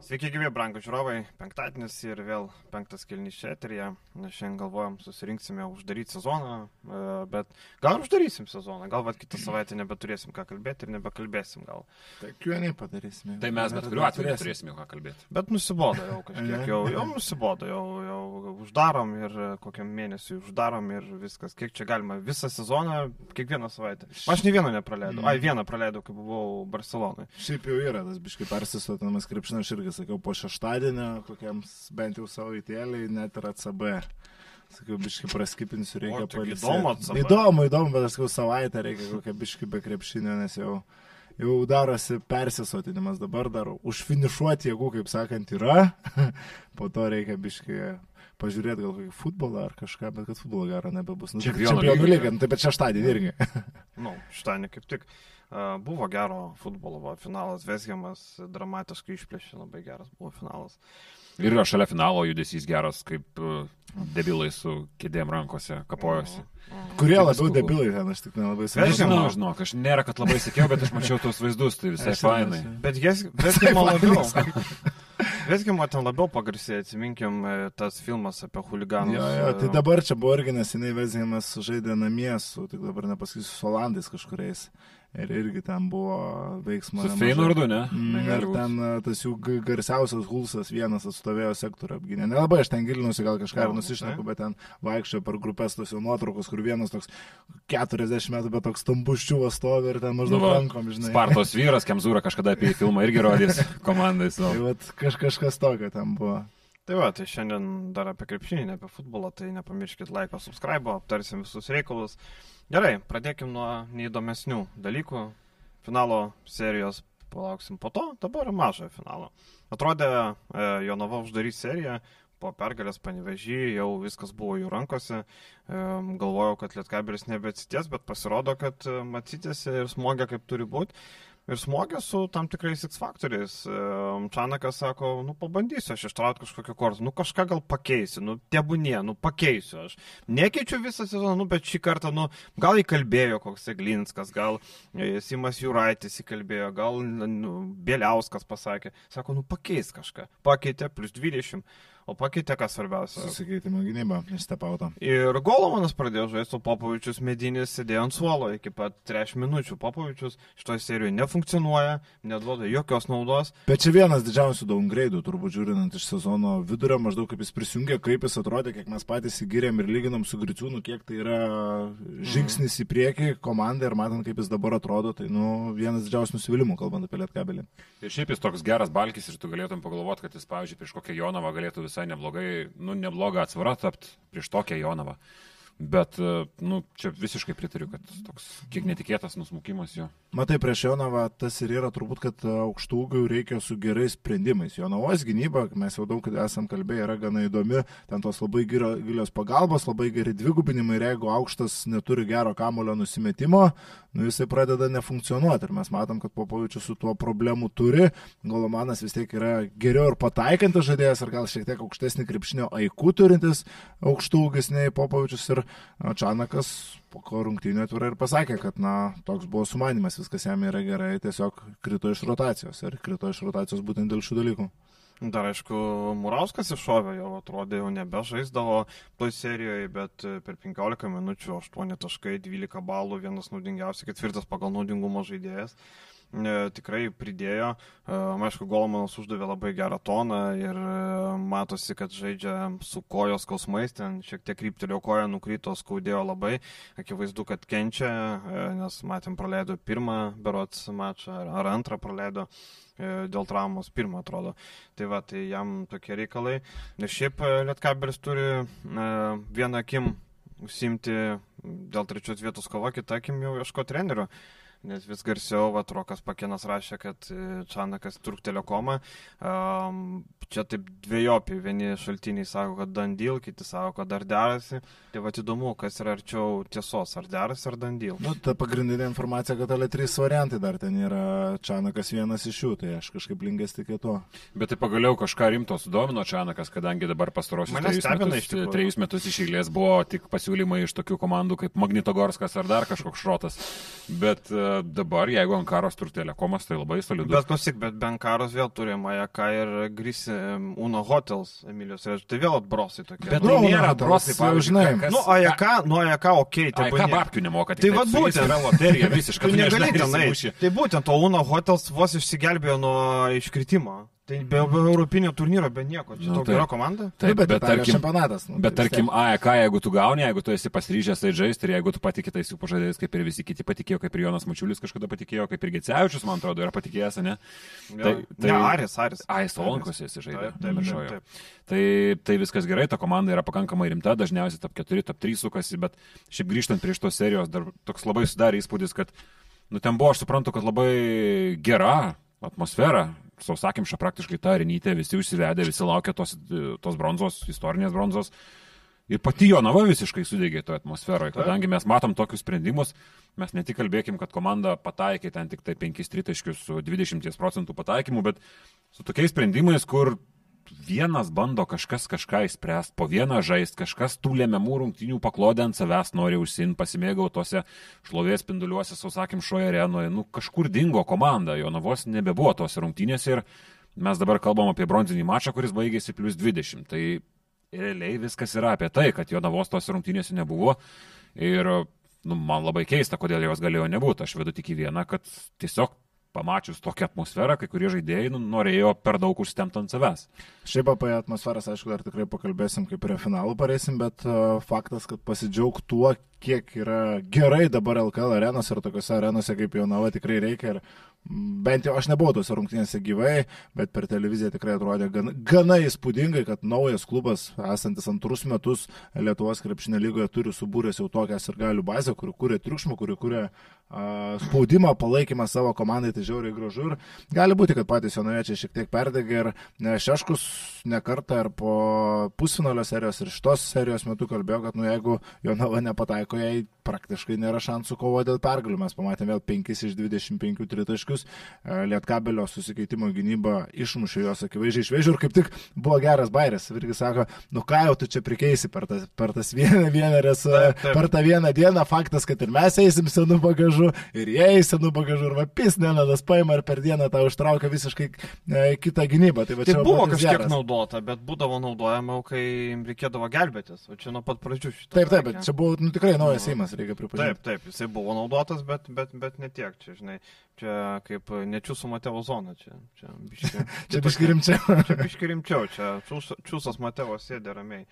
Sveiki, gyvi, brangų žiūrovai. Penktadienis ir vėl penktas kilnys čia eterija. Šiandien galvojam, susirinksime uždaryti sezoną, e, bet gal ir uždarysim sezoną. Gal vad kitą savaitę nebeturėsim ką kalbėti ir nebekalbėsim gal. Tai kiuoniai padarysime. Tai mes bet kuriuo atveju neturėsime ką kalbėti. Bet nusibodo jau kažkiek, jau, jau nusibodo, jau, jau uždarom ir kokiam mėnesiui uždarom ir viskas. Kiek čia galima visą sezoną, kiekvieną savaitę. Aš ne vieną nepraleidau. Ai, vieną praleidau, kai buvau Barcelonai. Šiaip jau yra tas biškai persisotamas krepšinas, aš irgi sakiau, po šeštadienio, kokiam bent jau savaitėlį, net ir ACB. Sakiau, biškai praskipinsiu, reikia palikti. Įdomu. Įdomu, įdomu, bet aš sakau, savaitę reikia kokią biškai be krepšinio, nes jau, jau darosi persisotinimas. Dabar dar užfinišuoti jėgų, kaip sakant, yra. po to reikia biškai pažiūrėti gal kokį futbolą ar kažką, bet kad futbolo gero nebebus. Nu, Čempionų lygą, tai bet šeštadienį irgi. nu, šeštadienį kaip tik. Buvo gero futbolo va, finalas, Vesgiamas dramatiškai išplėšė, labai geras buvo finalas. Ir yra šalia finalo judesys geras, kaip debilai su kėdėm rankose kapojosi. Kurie labiau debilai ten, aš tik nelabai. Aš žinau, žinok, aš nėra, kad labai sakiau, bet aš mačiau tuos vaizdus, tai visai fainai. Bet Vesgiamo labiau. Vesgimo ten labiau pagarsėjo, atsiminkim e, tas filmas apie huliganus. Jo, jo, tai dabar čia buvo irgi neseniai Vesgimas žaidė namie su, tik dabar nepasakysiu, su Olandais kažkuriais. Ir irgi ten buvo veiksmas. Su Feinurdu, ne? Mm, ir ten e, tas jų garsiausias Hulsas vienas atstovėjo sektorių apgynę. Nelabai aš ten gilinusi, gal kažką ir nusišneku, bet ten vaikščiojo per grupės tos jau nuotraukos, kur vienas toks 40 metų, bet toks stambuščiuvas stovi ir ten maždaug nu, rankom, žinai. Spartos vyras, Kemzūra kažkada apie filmą irgi rodys komandai. So. Tai kažkas tokio ten buvo. Tai va, tai šiandien dar apie krepšinį, ne apie futbolą, tai nepamirškit laiko, subscribe, aptarsim visus reikalus. Gerai, pradėkim nuo neįdomesnių dalykų. Finalo serijos palauksim po to, dabar mažojo finalo. Atrodė, e, Jonava uždarys seriją, po pergalės panevežį jau viskas buvo jų rankose. E, galvojau, kad Lietkabelis nebeatsities, bet pasirodo, kad e, matytėsi ir smogė kaip turi būti ir smogė su tam tikrais X faktoriais. Čanakas sako, nu pabandysiu aš ištraukti kažkokią kortą, nu kažką gal pakeisiu, nu tebūnie, nu pakeisiu aš. Nekeičiu visą sezoną, nu bet šį kartą, nu gal įkalbėjo koks Eglinskas, gal e, Simas Juraitis įkalbėjo, gal nu, Bieliauskas pasakė, sako, nu pakeis kažką. Pakeitė plus 20 o pakeitė kas svarbiausia. Susikeitimo gynyba, nestepauta. Ir Golovanas pradėjo žaisti, o Popovičius medinis sėdėjo ant suolo iki pat 3 minučių. Popovičius šitoje serijoje nefunkcionuoja, neduoda jokios naudos. Bet čia vienas didžiausių downgrade'ų, turbūt žiūrint iš sezono vidurio, maždaug kaip jis prisijungė, kaip jis atrodė, kiek mes patys įgyrėm ir lyginam su Griciūnu, kiek tai yra žingsnis mm. į priekį komandai ir matant, kaip jis dabar atrodo, tai nu, vienas didžiausių nusivylimų, kalbant apie Lietkabelį. Ir šiaip jis toks geras balkis ir tu galėtum pagalvoti, kad jis, pavyzdžiui, prieš kokią Jonavą galėtų visai neblogai, nu, neblogą atsvarą tapti prieš tokią Jonavą. Bet, e, nu, čia visiškai pritariu, kad toks kiek netikėtas nusmukimas jo. Matai, prieš Jonavą tas ir yra turbūt, kad aukštų ūgių reikia su gerais sprendimais. Jonavos gynyba, mes jau daug esam kalbėję, yra gana įdomi, ten tos labai gilios pagalbos, labai geri dvigubinimai ir jeigu aukštas neturi gero kamulio nusimetimo, nu jisai pradeda nefunkcionuoti. Ir mes matom, kad Popovičius su tuo problemu turi. Golomanas vis tiek yra geriau ir pataikantis žaidėjas, ar gal šiek tiek aukštesnį krepšinio aikų turintis aukštų ūgis nei Popovičius. Ir Čanakas po ko rungtynė atvirai ir pasakė, kad na, toks buvo sumanimas, viskas jam yra gerai, tiesiog krito iš rotacijos. Ir krito iš rotacijos būtent dėl šių dalykų. Dar aišku, Murauskas iššovė, jau atrodė, jau nebežaisdavo toj serijoje, bet per 15 minučių 8 taškai, 12 balų, vienas naudingiausias, ketvirtas pagal naudingumo žaidėjas. E, tikrai pridėjo. E, aišku, Golmanas uždavė labai gerą toną ir e, matosi, kad žaidžia su kojos skausmais, ten šiek tiek kryptelio koja nukrito, skaudėjo labai. Akivaizdu, kad kenčia, nes matėm praleido pirmą berots mačą ar antrą praleido dėl traumos pirmą atrodo. Tai va, tai jam tokie reikalai. Ir šiaip Lietkabelis turi vieną akim užsimti dėl trečios vietos kova, kitą akim jau ieško trenerių nes vis garsiau, va, Rokas Pakinas rašė, kad e, Čanakas truktelio komą. Um, čia taip dviejopi, vieni šaltiniai sako, kad dandyl, kiti sako, kad dar derasi. Tai va, įdomu, kas yra arčiau tiesos, ar derasi, ar dandyl. Nu, ta pagrindinė informacija, kad ale trys variantai dar ten yra Čanakas vienas iš jų, tai aš kažkaip linkęs tik to. Bet tai pagaliau kažką rimto sudomino Čanakas, kadangi dabar pastarosius trejus metus, trejus metus iš eilės buvo tik pasiūlymai iš tokių komandų kaip Magnitogorskas ar dar kažkoks šrotas. Bet uh, dabar, jeigu Ankaros turi telekomas, tai labai solidus. Bet klausyk, bet Benkaros vėl turi Majaką ir Grisi Uno Hotels, Emilijos. Tai vėl atbrosai tokie. Bet Nu, tai nėra Uno brosai, Hotels, pavyzdžiui, žinai. kas- Nu, Ajaka, nu, Ajaka, okei, Tai tai ką babkių nemoka, Tai vat su jais būtent. yra loterija visiškai. Tu negali tenai. Tai būtent, o Uno Hotels vos išsigelbėjo nuo iškritimo. Tai be, be Europinio turnyro, be nieko. Čia Nu, taip. gera komanda. Taip, bet, bet Italijos tarkim, čempionatas. nu, Bet tai tarkim, AEK, jeigu tu gauni, jeigu tu esi pasiryžęs tai žaisti ir jeigu tu patikė tais jų pažadėjais, kaip ir visi kiti patikėjo, kaip ir Jonas Mačiulis kažkada patikėjo, kaip ir Gecevičius, man atrodo, yra patikėjęs, ne? Tai, Tai- tai, ne, Aris, Aris. Ai, Solonkose esi žaidė. Taip, taip, taip, taip. Tai, tai viskas gerai, ta komanda yra pakankamai rimta, dažniausiai top 4, top 3 sukasi, bet šiaip grįžtant prie šitos serijos, dar toks labai sudarė įspūdis, kad, nu ten buvo, aš suprantu, kad labai gera atmosfera, sausakimša praktiškai ta rinytė, visi užsivedė, visi laukia tos, tos bronzos, istorinės bronzos. Ir pati Jonava visiškai sudegė toje atmosferoje, kadangi mes matom tokius sprendimus, mes ne tik kalbėkim, kad komanda pataikė ten tik tai 5 tritaškius su 20 procentų pataikymu, bet su tokiais sprendimais, kur vienas bando kažkas kažką įspręsti, po vieną žaisti, kažkas tų lemiamų rungtinių paklodę ant savęs nori užsin, pasimėgau tose šlovės spinduliuose, sausakym, šoje arenoje, nu kažkur dingo komanda, jo navos nebebuvo tose rungtynėse ir mes dabar kalbam apie bronzinį mačą, kuris baigėsi plus 20. Tai realiai viskas yra apie tai, kad jo navos tose rungtynėse nebuvo ir nu, man labai keista, kodėl jos galėjo nebūti. Aš vedu tik į vieną, kad tiesiog pamačius tokią atmosferą, kai kurie žaidėjai nu, norėjo per daug užstemti ant savęs. Šiaip apie atmosferas, aišku, dar tikrai pakalbėsim, kai prie finalų pareisim, bet uh, faktas, kad pasidžiaug tuo, kiek yra gerai dabar LKL arenos ir tokiuose arenose kaip Jonava tikrai reikia. Ir bent jau aš nebuvau tose rungtynėse gyvai, bet per televiziją tikrai atrodė gana, gana įspūdingai, kad naujas klubas, esantis antrus metus Lietuvos krepšinio lygoje, turi subūręs jau tokią ir galių bazę, kuri kūrė triukšmą, kuri kūrė spaudimą, palaikymą savo komandai, tai žiauriai gražu. Ir gali būti, kad patys jonaviečiai šiek tiek perdegė ir ne, Šeškus ne kartą ir po pusfinalio serijos ir šitos serijos metu kalbėjo, kad nu, jeigu Jonava nepataiko, Okay. Praktiškai nėra šansų kovo dėl pergalių. Mes pamatėme vėl 5 iš 25 tritaškius, E, Lietkabelio susikeitimo gynyba išmušė jos akivaizdžiai iš vėžių ir kaip tik buvo geras bairis. Irgi sako, nu ką jau tu čia prikeisi per tas, per tas vieną, vienerės, Taip, taip. per tą vieną dieną. Faktas, kad ir mes eisim senų bagažų, ir jie eis senų bagažų, ir vapis nenadas paima ir per dieną tą užtraukia visiškai e, kitą gynybą. Tai, va, Tai buvo kažkiek geras. naudota, bet būdavo naudojama, kai reikėdavo gelbėtis. O čia nuo pat pradžių šitą. Taip, taip, bet čia buvo nu, tikrai naujas Nu, įimas, reikia pripažinti. Taip, taip, jisai buvo naudotas, bet, bet, bet ne tiek. Čia, žinai, čia kaip nečių su Matevo zona. Čia, čia biški, Čia biški rimčiau. čia biški rimčiau. Čia Čiūs- čiūsas Matevo sėdė ramiai.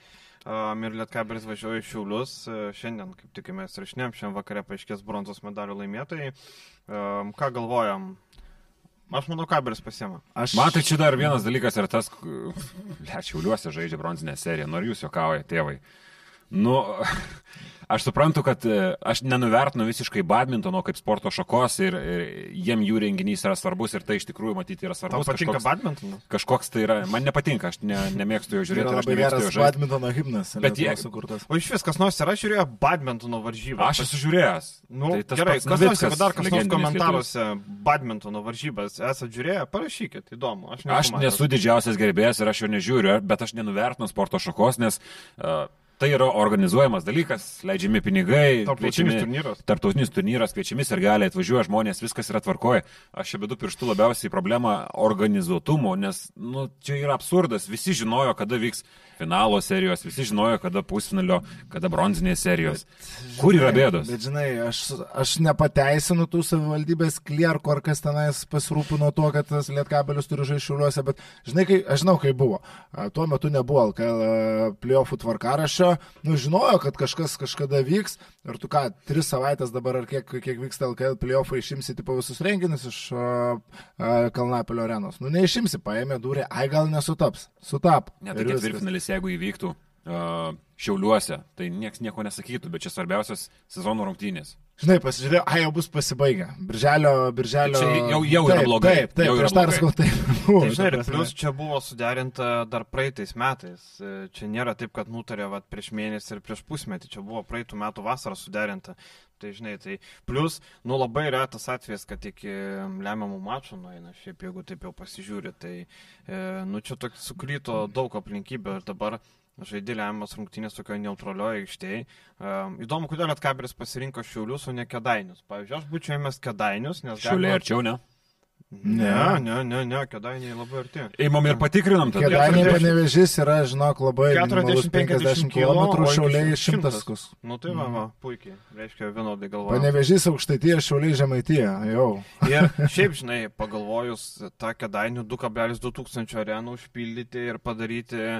Um, ir Lietkabelis važiuoja į Šiaulius. Šiandien, kaip tik mes rašinėm, šiandien vakare paaiškės bronzos medalių laimėtojai. Um, ką galvojam? Aš manau, Kabelis pasiema. Aš... Man tai čia dar vienas dalykas yra tas, lečiauliuose žaidžia bronzinę seriją, nors jūs juokauja tėvai. Nu, aš suprantu, kad e, aš nenuvertinu visiškai badmintono kaip sporto šakos ir, ir jiem jų renginys yra svarbus ir tai iš tikrųjų matyti yra svarbus. patinka Kažkoks, badmintonas? kažkoks tai yra, man nepatinka, aš ne, nemėgstu jo Tai žiūrėti, aš labai geras badmintono himnas. Bet jie sukurtas. O iš vis, kas nors yra žiūrėjo badmintono varžybas. Aš esu žiūrėjęs. Nu, tai gerai, pats kas nors, jeigu dar kas nors komentaruose badmintono varžybas esate žiūrėję, parašykit, įdomu. Aš, Aš nesu didžiausias gerbėjas ir aš jo nežiūriu, bet aš nenuvertinu sporto šakos, nes uh, tai yra organizuojamas dalykas, leidžiami pinigai, Tarptautinis turnyras. Tarptautinis turnyras, kviečiami ir gali atvažiuoja žmonės, viskas yra tvarkoje. Aš čia bedu pirštų labiausiai problemą organizuotumo, nes nu, čia yra absurdas. Visi žinojo, kada vyks finalo serijos, visi žinojo, kada pusfinalio, kada bronzinės serijos. Kur yra bėdos? Bet žinai, aš, aš nepateisinu tų savivaldybės klierkų ar kas tenais pasirūpino tuo, kad tas lietkabelis turi žaisti šiuliuose, bet žinai, kai, aš žinau, kai buvo. Tuo metu nebuvo LKL a, playoffų tvarkarašio, nu žinojo, kad kažkas kažkada vyks ir tu ką, tris savaitės dabar ar kiek, kiek vyksta LKL playoffai, išimsi tipo visus renginius iš a, a, Kalnapilio arenos. Nu neišimsi, paėmė durė, ai gal nesutaps. Sutapo. Ne, Ir tai ketvirtfinalis, jeigu įvyktų uh, Šiauliuose, tai niekas nieko nesakytų, bet čia svarbiausias sezono rungtynės. Žinai, pasižiūrėjau, ai jau bus pasibaigę. Birželio, birželio. Čia jau- jau yra taip, blogai. Taip, taip, Jau yra aš dar sakau, taip. Tai žinai, ir plus čia buvo suderinta dar praeitais metais. E, Čia nėra taip, kad nutarė vat, prieš mėnesį ir prieš pusmetį. Čia buvo praeitų metų vasarą suderinta. Tai žinai, tai plus, nu labai retas atvejis, kad iki lemiamų mačų nueina. Šiaip jeigu taip jau pasižiūri, tai, e, nu čia toks sukryto daug aplinkybių ir dabar žaidė lemiamas rungtynės tokioje neutralioje aikštėje. Um, įdomu, kodėl Lietkabelis pasirinko Šiaulius, o ne Kedainius. Pavyzdžiui, aš būčiau ėmęs Kedainius, nes... Šiauliai arčiau, ne? Ne, ne, ne, ne, Kedainiai labai arti. Eimom ir patikrinam tada. Kedainiai 40 panevežys yra, žinok, labai 40-50 50 km, šiauliai 100 kus. Nu tai va, va, puikiai. Reiškia, vienodai galvoju. Panevežys aukštaitėje, šiauliai žemaitėje, jau. Ir šiaip, žinai, pagalvojus, tą Kedainių 2,2 tūkstančio arenų užpildyti ir padaryti e,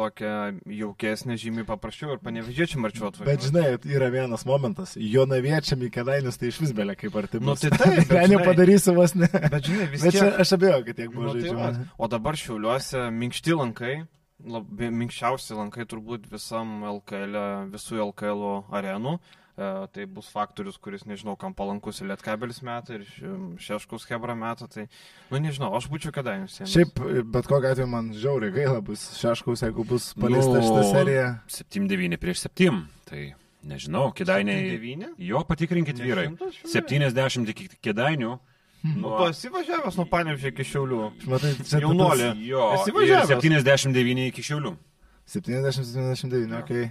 tokią jaukesnę, žymiai paprasčiau ir panevežėčiam arčiau atvažiuoti. Bet žinai, yra vienas momentas. Jonaviečiam į Kedainius tai iš vis belė kaip arti. Nu, tai taip, bet žinai- padarysiu vos ne. Bet žinai, vis Bet čia tiek. aš abejoju, kad tiek buvo Nu, tai žaidžiama. va. o dabar šiauliuose minkšti lankai, labai minkščiausi lankai turbūt visam LKL, visų LKL arenų. E, tai bus faktorius, kuris, nežinau, kam palankus ir Lietkabelis metą, ir Šeškus Hebra metą. Tai, nu, nežinau, aš būčiau kadainius. Šiaip, bet kokiu atveju man žiauriai gaila bus šeškaus, jeigu bus paleista Nu, šitą seriją. 7-9 prieš 7. Tai nežinau, kėdainiai. 9? Jo, patikrinkit vyrai. 70 iki kėdainių. Nu, tu esi važiavęs nuo Panevižio iki Šiaulių. Matai, čia Jaunuolė. Jo, Esi ir važiavęs? 79 iki šiaulių. 70-79, okei.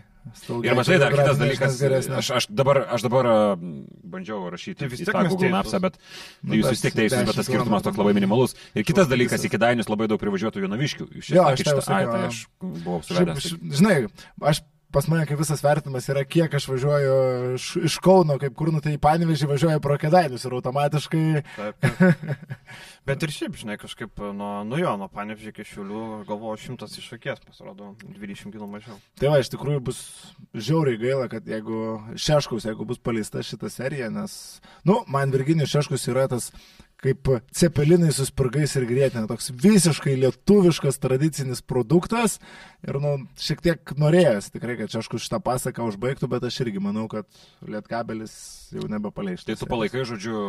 Ir matai, dar kitas dalykas. Aš, aš dabar, aš dabar bandžiau rašyti Tai vis tiek Google. Mapsą, bet Nu, tai jūs vis tiek teisūs, bet 10 tas skirtumas toks labai minimalus. Ir kitas dalykas, į Kedainius labai daug privažiuotų Jonaviškių. Iš Jo, aš tai aš buvau suvedęs. žinai, aš pas mane kaip visas vertimas yra, kiek aš važiuoju iš, iš Kauno, kaip kur, nu tai į Panevežį važiuoju pro Kedainius ir automatiškai Taip, taip. Bet ir šiaip, žinai, kažkaip nuo, nu jo, nuo Panevižio iki Šiaulių, galvoju, šimtas iš akies pasirodo, 20 km mažiau. Tai va, iš tikrųjų bus žiauriai gaila, kad jeigu Šeškus, jeigu bus paleista šita serija, nes, nu, man Virginijus Šeškus yra tas kaip cepelinai su spirgais ir grėtinė, toks visiškai lietuviškas tradicinis produktas ir, nu, šiek tiek norėjęs tikrai, kad Šeškus šitą pasaką užbaigtų, bet aš irgi manau, kad Lietkabelis jau nebepaleis. Tai tu palaikai, žodžiu,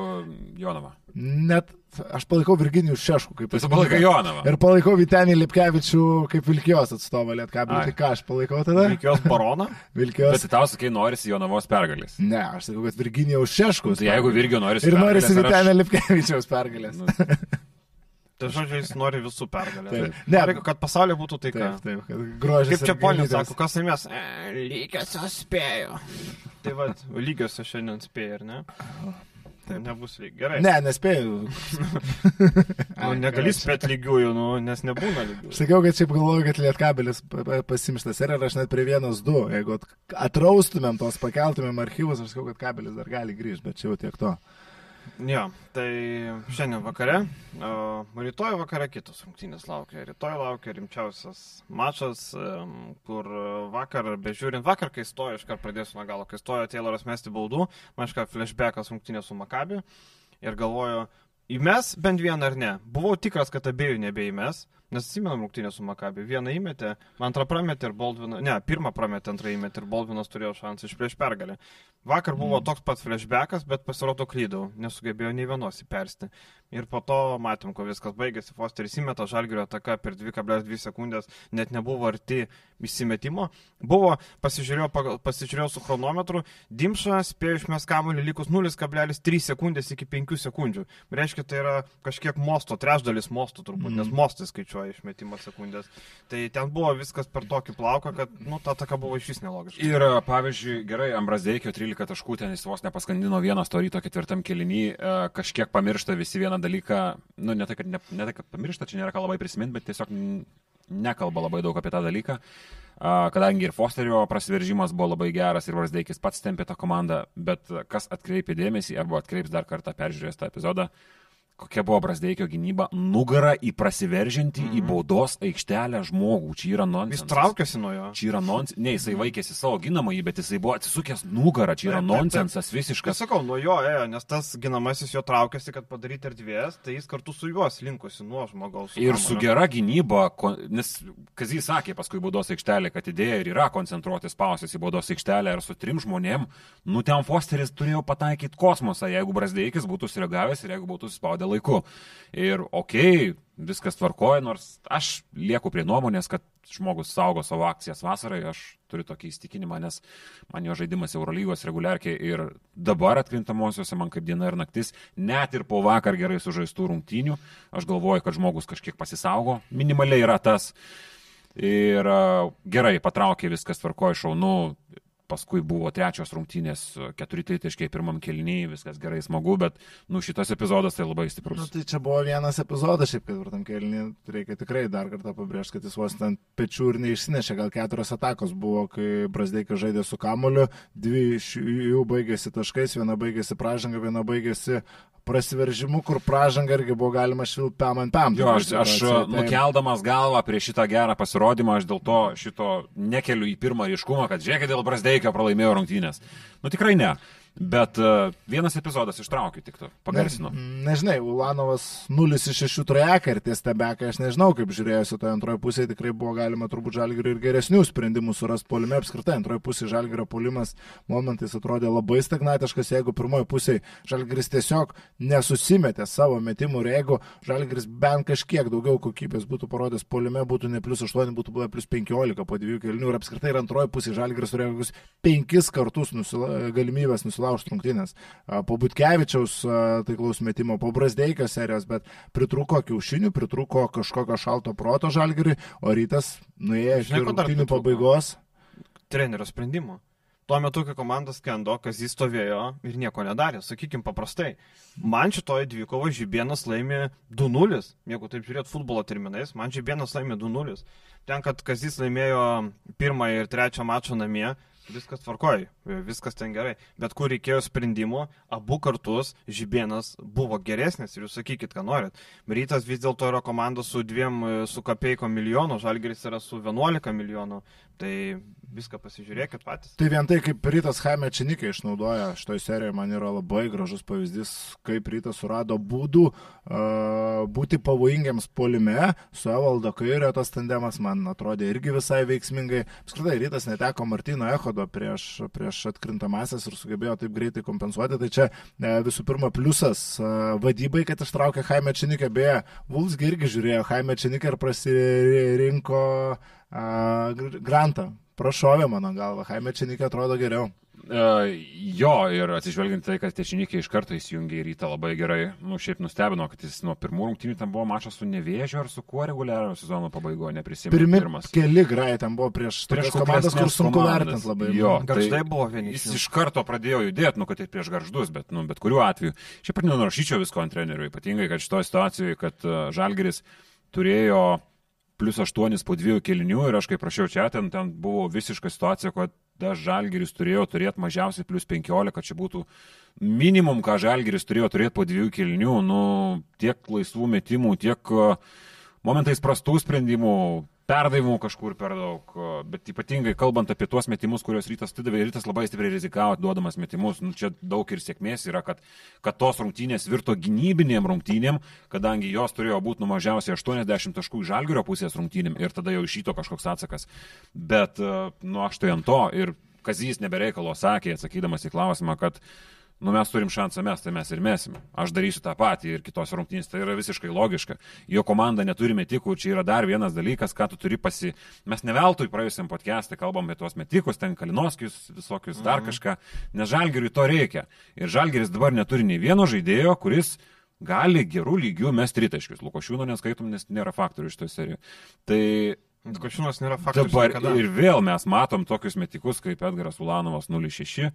Jonavą. Net aš palaikau Virginijų Šeškų kaip Tai tu palaikai Jonavą. Ir palaikau Vitenį Lipkevičių kaip Vilkijos atstovą. Lietkabelį. Tai ką aš palaikau tada? Reikėjo baroną. Vilkijos. Bet tau sakai, norisi Jonavos pergalės. Ne, aš sakau, kad Virginijaus Šeškus. Tai jeigu Virgio norisi Ir norisi pergalės, ar Lipkevičiaus pergalės. Nu, Tai žodžiu, jis nori visų pergalę. Taip. Ne, Ne, kad pasaulyje būtų taika. taip, taip, kad grožis. Kaip čia gėlytės. sako, kas laimės? E, lygiosios spėjo. Tai va, lygiosios šiandien spėjo, ar ne? Tai nebus lygiai. Gerai. Ne, nespėjau. Nu, negali spėti lygiųjų, nu, nes nebūna lygiųjų. Sakiau, kad šiaip galvoju, kad Lietkabelis pa- pa- pasimštas ir aš net prie vienas du. Jeigu at- atraustumėm tos, pakeltumėm archyvus, aš sakau, kad kabelis dar gali grįžti, bet čia jau tiek to. Jo, tai šiandien vakare, o rytoj vakare kitos rungtynės laukia. Rytoj laukia rimčiausias mačas, kur vakar, bežiūrint, vakar, kai stojo, iškart pradėsiu nuo galo, kai stojo Tayloras mesti baudų, man iškart flashbackas rungtynės su Makabi ir galvoju, įmes bent vieną ar ne. Buvau tikras, kad abiejų nebeįmes, nes atsimenam rungtynę su Makabi. Vieną įmetė, antrą prametė ir Baldvinas, ne, pirmą prametė, antrą įmetė ir Baldvinas turėjo šansą iš prieš pergalę. Vakar buvo toks pat flashbackas, bet pasirodo klydau, nesugebėjau nei vienos įpersti. Ir po to matėm, kuo viskas baigėsi. Fosteris įmeta žalgerio ataka per 2,2 sekundės, net nebuvo arti įsimetimo. Buvo, pasižiūrėjau, pasižiūrėjau su chronometru, Dimša spėjo išmes kamuolį likus 0,3 sekundės iki 5 sekundžių. Reiškia, tai yra kažkiek mosto, trečdalis mosto turbūt, mm. nes mostai skaičiuoja išmetimo sekundės. Tai ten buvo viskas per tokį plauką, kad, nu, ta ataka buvo iš vis nelogiška. Ir, pavyzdžiui, gerai, Ambrasdeikio 13 taškų ten jis vos nepaskandino vieną storyto ketvirtam kelinį, kažkiek pamiršta visi vieną dalyką, nu, ne tai, kad, ne, ne tai, kad pamiršta, čia nėra ką labai prisiminti, bet tiesiog nekalba labai daug apie tą dalyką. Kadangi ir Fosterio prasiveržimas buvo labai geras ir Varsdeikis pats tempė tą komandą, bet kas atkreipė dėmesį arba atkreips dar kartą peržiūrėjęs tą epizodą, kokia buvo Brasdeikio gynyba, nugara į prasiveržinti mm -hmm. į baudos aikštelę žmogų. Čia yra Jis nonsensas. traukėsi nuo jo. Čia yra nonsensas. Ne, jisai vaikėsi savo ginamąjį, bet jisai buvo atsisukęs nugarą. Čia yra nonsensas Kas visiškas. sakau, nuo jo ėjo, nes tas ginamasis jo traukėsi, kad padaryti erdvės, tai jis kartu su juos linkusi nuo žmogaus. Ir su kamuolio. gera gynyba, nes Kazys sakė paskui baudos aikštelė, kad idėja ir yra koncentruotis pausis į baudos aikštelę ir su trim žmonėm, nu ten Fosteris turėjo pataikyti kosmosą, jeigu Brasdeikis būtų sureagavęs ir jeigu būtų spaudę laiku. Ir okei, okay, viskas tvarkoja, nors aš lieku prie nuomonės, kad žmogus saugo savo akcijas vasarai, aš turiu tokį įstikinimą, nes man jo žaidimas Eurolygos reguliarkiai ir dabar atkrintamosiose man kaip diena ir naktis, net ir po vakar gerai sužaistų rungtynių, aš galvoju, kad žmogus kažkiek pasisaugo, minimaliai yra tas. Ir gerai, patraukė viskas tvarkoja šaunu, paskui buvo trečios rungtynės, keturi tritaškiai pirmam kelnyje, viskas gerai, smagu, bet, nu, šitas epizodas tai labai stiprus. Nu, tai čia buvo vienas epizodas, šiaip ketvirtam kelnyje, reikia tikrai dar kartą pabrėžti, kad jis vos ant pečių ir neišsinešė, gal keturios atakos buvo, kai Brasdeikas žaidė su kamoliu, dvi iš jų baigėsi taškais, viena baigėsi pražanga, viena baigėsi prasiveržimu, kur pražanga irgi buvo galima švilpti pam ant pam. Jo, aš, aš tai... nukeldamas galvą prieš šitą gerą pasirodymą, aš dėl to šito nekeliu į pirmą ryškumą, kad žiūrėkit, dėl Brasdeikio pralaimėjo rungtynės. Nu tikrai ne. Bet uh, vienas epizodas ištraukė tik to, pagarsino. Ne, nežinai, Ulanovas 0 iš 6 trajeką ir tie stebekai, aš nežinau, kaip žiūrėjusi toje antroje pusėje, tikrai buvo galima turbūt žalgirių ir geresnių sprendimų surasti polime. Apskritai, antroje pusėje žalgirio polimas momentais atrodė labai stagnatiškas, jeigu pirmoje pusėje žalgiris tiesiog nesusimetė savo metimų ir jeigu žalgiris bent kažkiek daugiau kokybės būtų parodęs polime, būtų ne plus 8, būtų buvę plus 15 po dviejų kelnių ir apskritai ir antroje pusėje žalgiris turėjo kokius penkis kartus nusila, galimybės nusilaužti sulaužti rungtynės. Po Butkevičiaus taiklaus metimo, po Brasdeikio serijos, bet pritruko kiaušinių, pritruko kažkokio šalto proto žalgiriui, o rytas nuėjo iki rungtynių pabaigos. Trenerio sprendimo. Tuo metu, kai komandas skendo, kas jis stovėjo ir nieko nedarė, sakykime paprastai. Man šitoje dvikovo Žibienas laimė 2-0, jeigu taip žiūrėt futbolo terminais, man Žibienas laimė 2-0. Ten, kad Kazis laimėjo pirmąjį ir trečią mačą namie, viskas tvarkoji, viskas ten gerai. Bet kur reikėjo sprendimo, abu kartus Žibienas buvo geresnis ir jūs sakykit, ką norit. Rytas vis dėlto yra komanda su dviem, su kapeiko milijonų, Žalgeris yra su 11 milijonų. Tai viską pasižiūrėkit patys. Tai vien tai, kaip Rytas Haime Činikai išnaudoja šitoje serijoje, man yra labai gražus pavyzdys, kaip Rytas surado būdų uh, būti pavojingiams polime, su Evaldo Kairio tas tandemas man atrodė irgi visai veiksmingai. Apskritai, Rytas neteko Martino Echodo prieš, prieš atkrintamasias ir sugebėjo taip greitai kompensuoti. Tai čia uh, visų pirma pliusas uh, vadybai, kad ištraukė Haime Činikai, beje, Vulsgi irgi žiūrėjo Haime Činikai ir prasirinko uh, Grantą prašovė mano galva, Haime Činikė atrodo geriau. Uh, jo, ir atsižvelgiant tai, kad Tečinikiai iš karto įsijungė į rytą labai gerai, nu šiaip nustebino, kad jis nuo pirmų rungtynių ten buvo mačas su Nevėžiu ar su kuo reguliario sezono pabaigoje, neprisimenu. Pirmi, pirmas. Keli grai ten buvo prieš, prieš komandas, kur sunku vertinti labai. Jo, garždai tai buvo vieni. Jis iš karto pradėjo judėti, nu kad ir prieš garždus, bet, nu, bet kuriuo atveju. Šiaip ir nenurašyčiau visko ant trenerių, ypatingai, kad šitoje situacijoje, kad uh, Žalgeris turėjo plus 8 po dviejų kelinių ir aš kaip prašiau čia, ten, ten buvo visiška situacija, kad aš Žalgiris turėjo turėti mažiausiai plus 15, kad čia būtų minimum, ką Žalgiris turėjo turėti po dviejų kelinių, nu, tiek laisvų metimų, tiek momentais prastų sprendimų, perdavimų kažkur per daug, bet ypatingai kalbant apie tuos metimus, kuriuos rytas atidavė, rytas labai stipriai rizikavo duodamas metimus. Nu, čia daug ir sėkmės yra, kad, kad tos rungtynės virto gynybinėm rungtynėm, kadangi jos turėjo būti nu mažiausiai 80 taškų iš žalgerio pusės rungtynėm ir tada jau išyto kažkoks atsakas. Bet, nu, aš tai ant to ir Kazys nebereikalo sakė, atsakydamas į klausimą, kad uh, nu mes turim šansą mes, tai mes ir mesim. Aš darysiu tą patį ir kitos rungtynės, tai yra visiškai logiška. Jo komanda neturi metikų, čia yra dar vienas dalykas, ką tu turi pasi... Mes ne veltui praėjusiam podcast'e kalbam apie tuos metikus, ten Kalinoskius, visokius, dar mhm. kažką, nes Žalgiriui to reikia. Ir Žalgiris dabar neturi nei vieno žaidėjo, kuris gali gerų lygių mesti tritaškius. Lukošiūno neskaitom, nes nėra faktorių iš to serijų. Tai Lukošiūnas nėra faktorius. Dabar niekada. ir vėl mes matom tokius metikus kaip Edgaras Ulanovas 06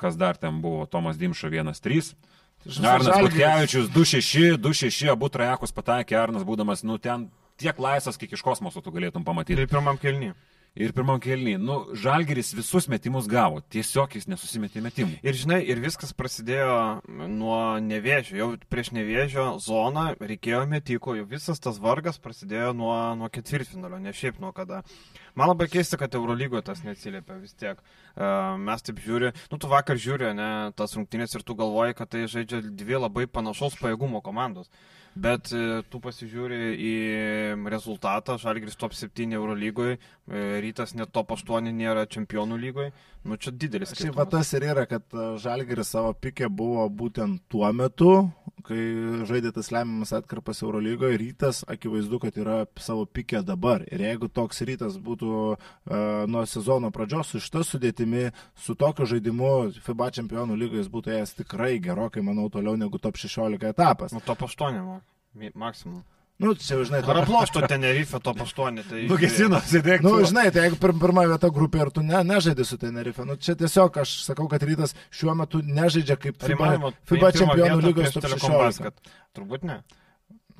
kas dar ten buvo, Tomas Dimša 1-3. Arnas Butkevičius 2-6, 2-6, abu trajekus pataikė, Arnas būdamas, nu ten tiek laisvas, kiek iš kosmoso tu galėtum pamatyti. Ir pirmam kelniui ir pirmam kelniui. Nu, Žalgeris visus metimus gavo, tiesiog jis nesusimetė metimų. Ir žinai, ir viskas prasidėjo nuo nevėžio, jau prieš nevėžio zoną reikėjo metikų, jau visas tas vargas prasidėjo nuo, nuo ketvirtfinalio, ne šiaip nuo kada. Man labai keista, kad Eurolygoje tas neatsiliepia vis tiek. Uh, mes taip žiūri, nu tu vakar žiūri, ne, tas rungtynės ir tu galvoji, kad tai žaidžia dvi labai panašaus pajėgumo komandos. Bet e, tu pasižiūri į rezultatą, Žalgris top 7 Euro lygoje, rytas net top 8 nėra čempionų lygoje. Nu, čia didelis. Šiaip tas ir yra, kad e, Žalgiris savo pikė buvo būtent tuo metu, kai žaidė tas lemiamas atkarpas Eurolygoje, rytas akivaizdu, kad yra savo pikė dabar. Ir jeigu toks rytas būtų uh, nuo sezono pradžios su šita sudėtimi, su tokiu žaidimu FIBA čempionų lygoje jis būtų ėjęs tikrai gerokai, manau, toliau negu top 16 etapas. Nu, top 8, maksimum. Nu, čia, žinai, Ar aplošto Tenerife top 8, tai... Nugesino, sėdėk. Nu, žinai, tai jeigu pir, pirma vieta grupė ir tu ne, nežaidži su Tenerife, nu, čia tiesiog aš sakau, kad rytas šiuo metu nežaidžia kaip Ar FIBA, įmanoma FIBA pirmą čempionų vietą lygos top Telekom 16. Basket? Turbūt ne.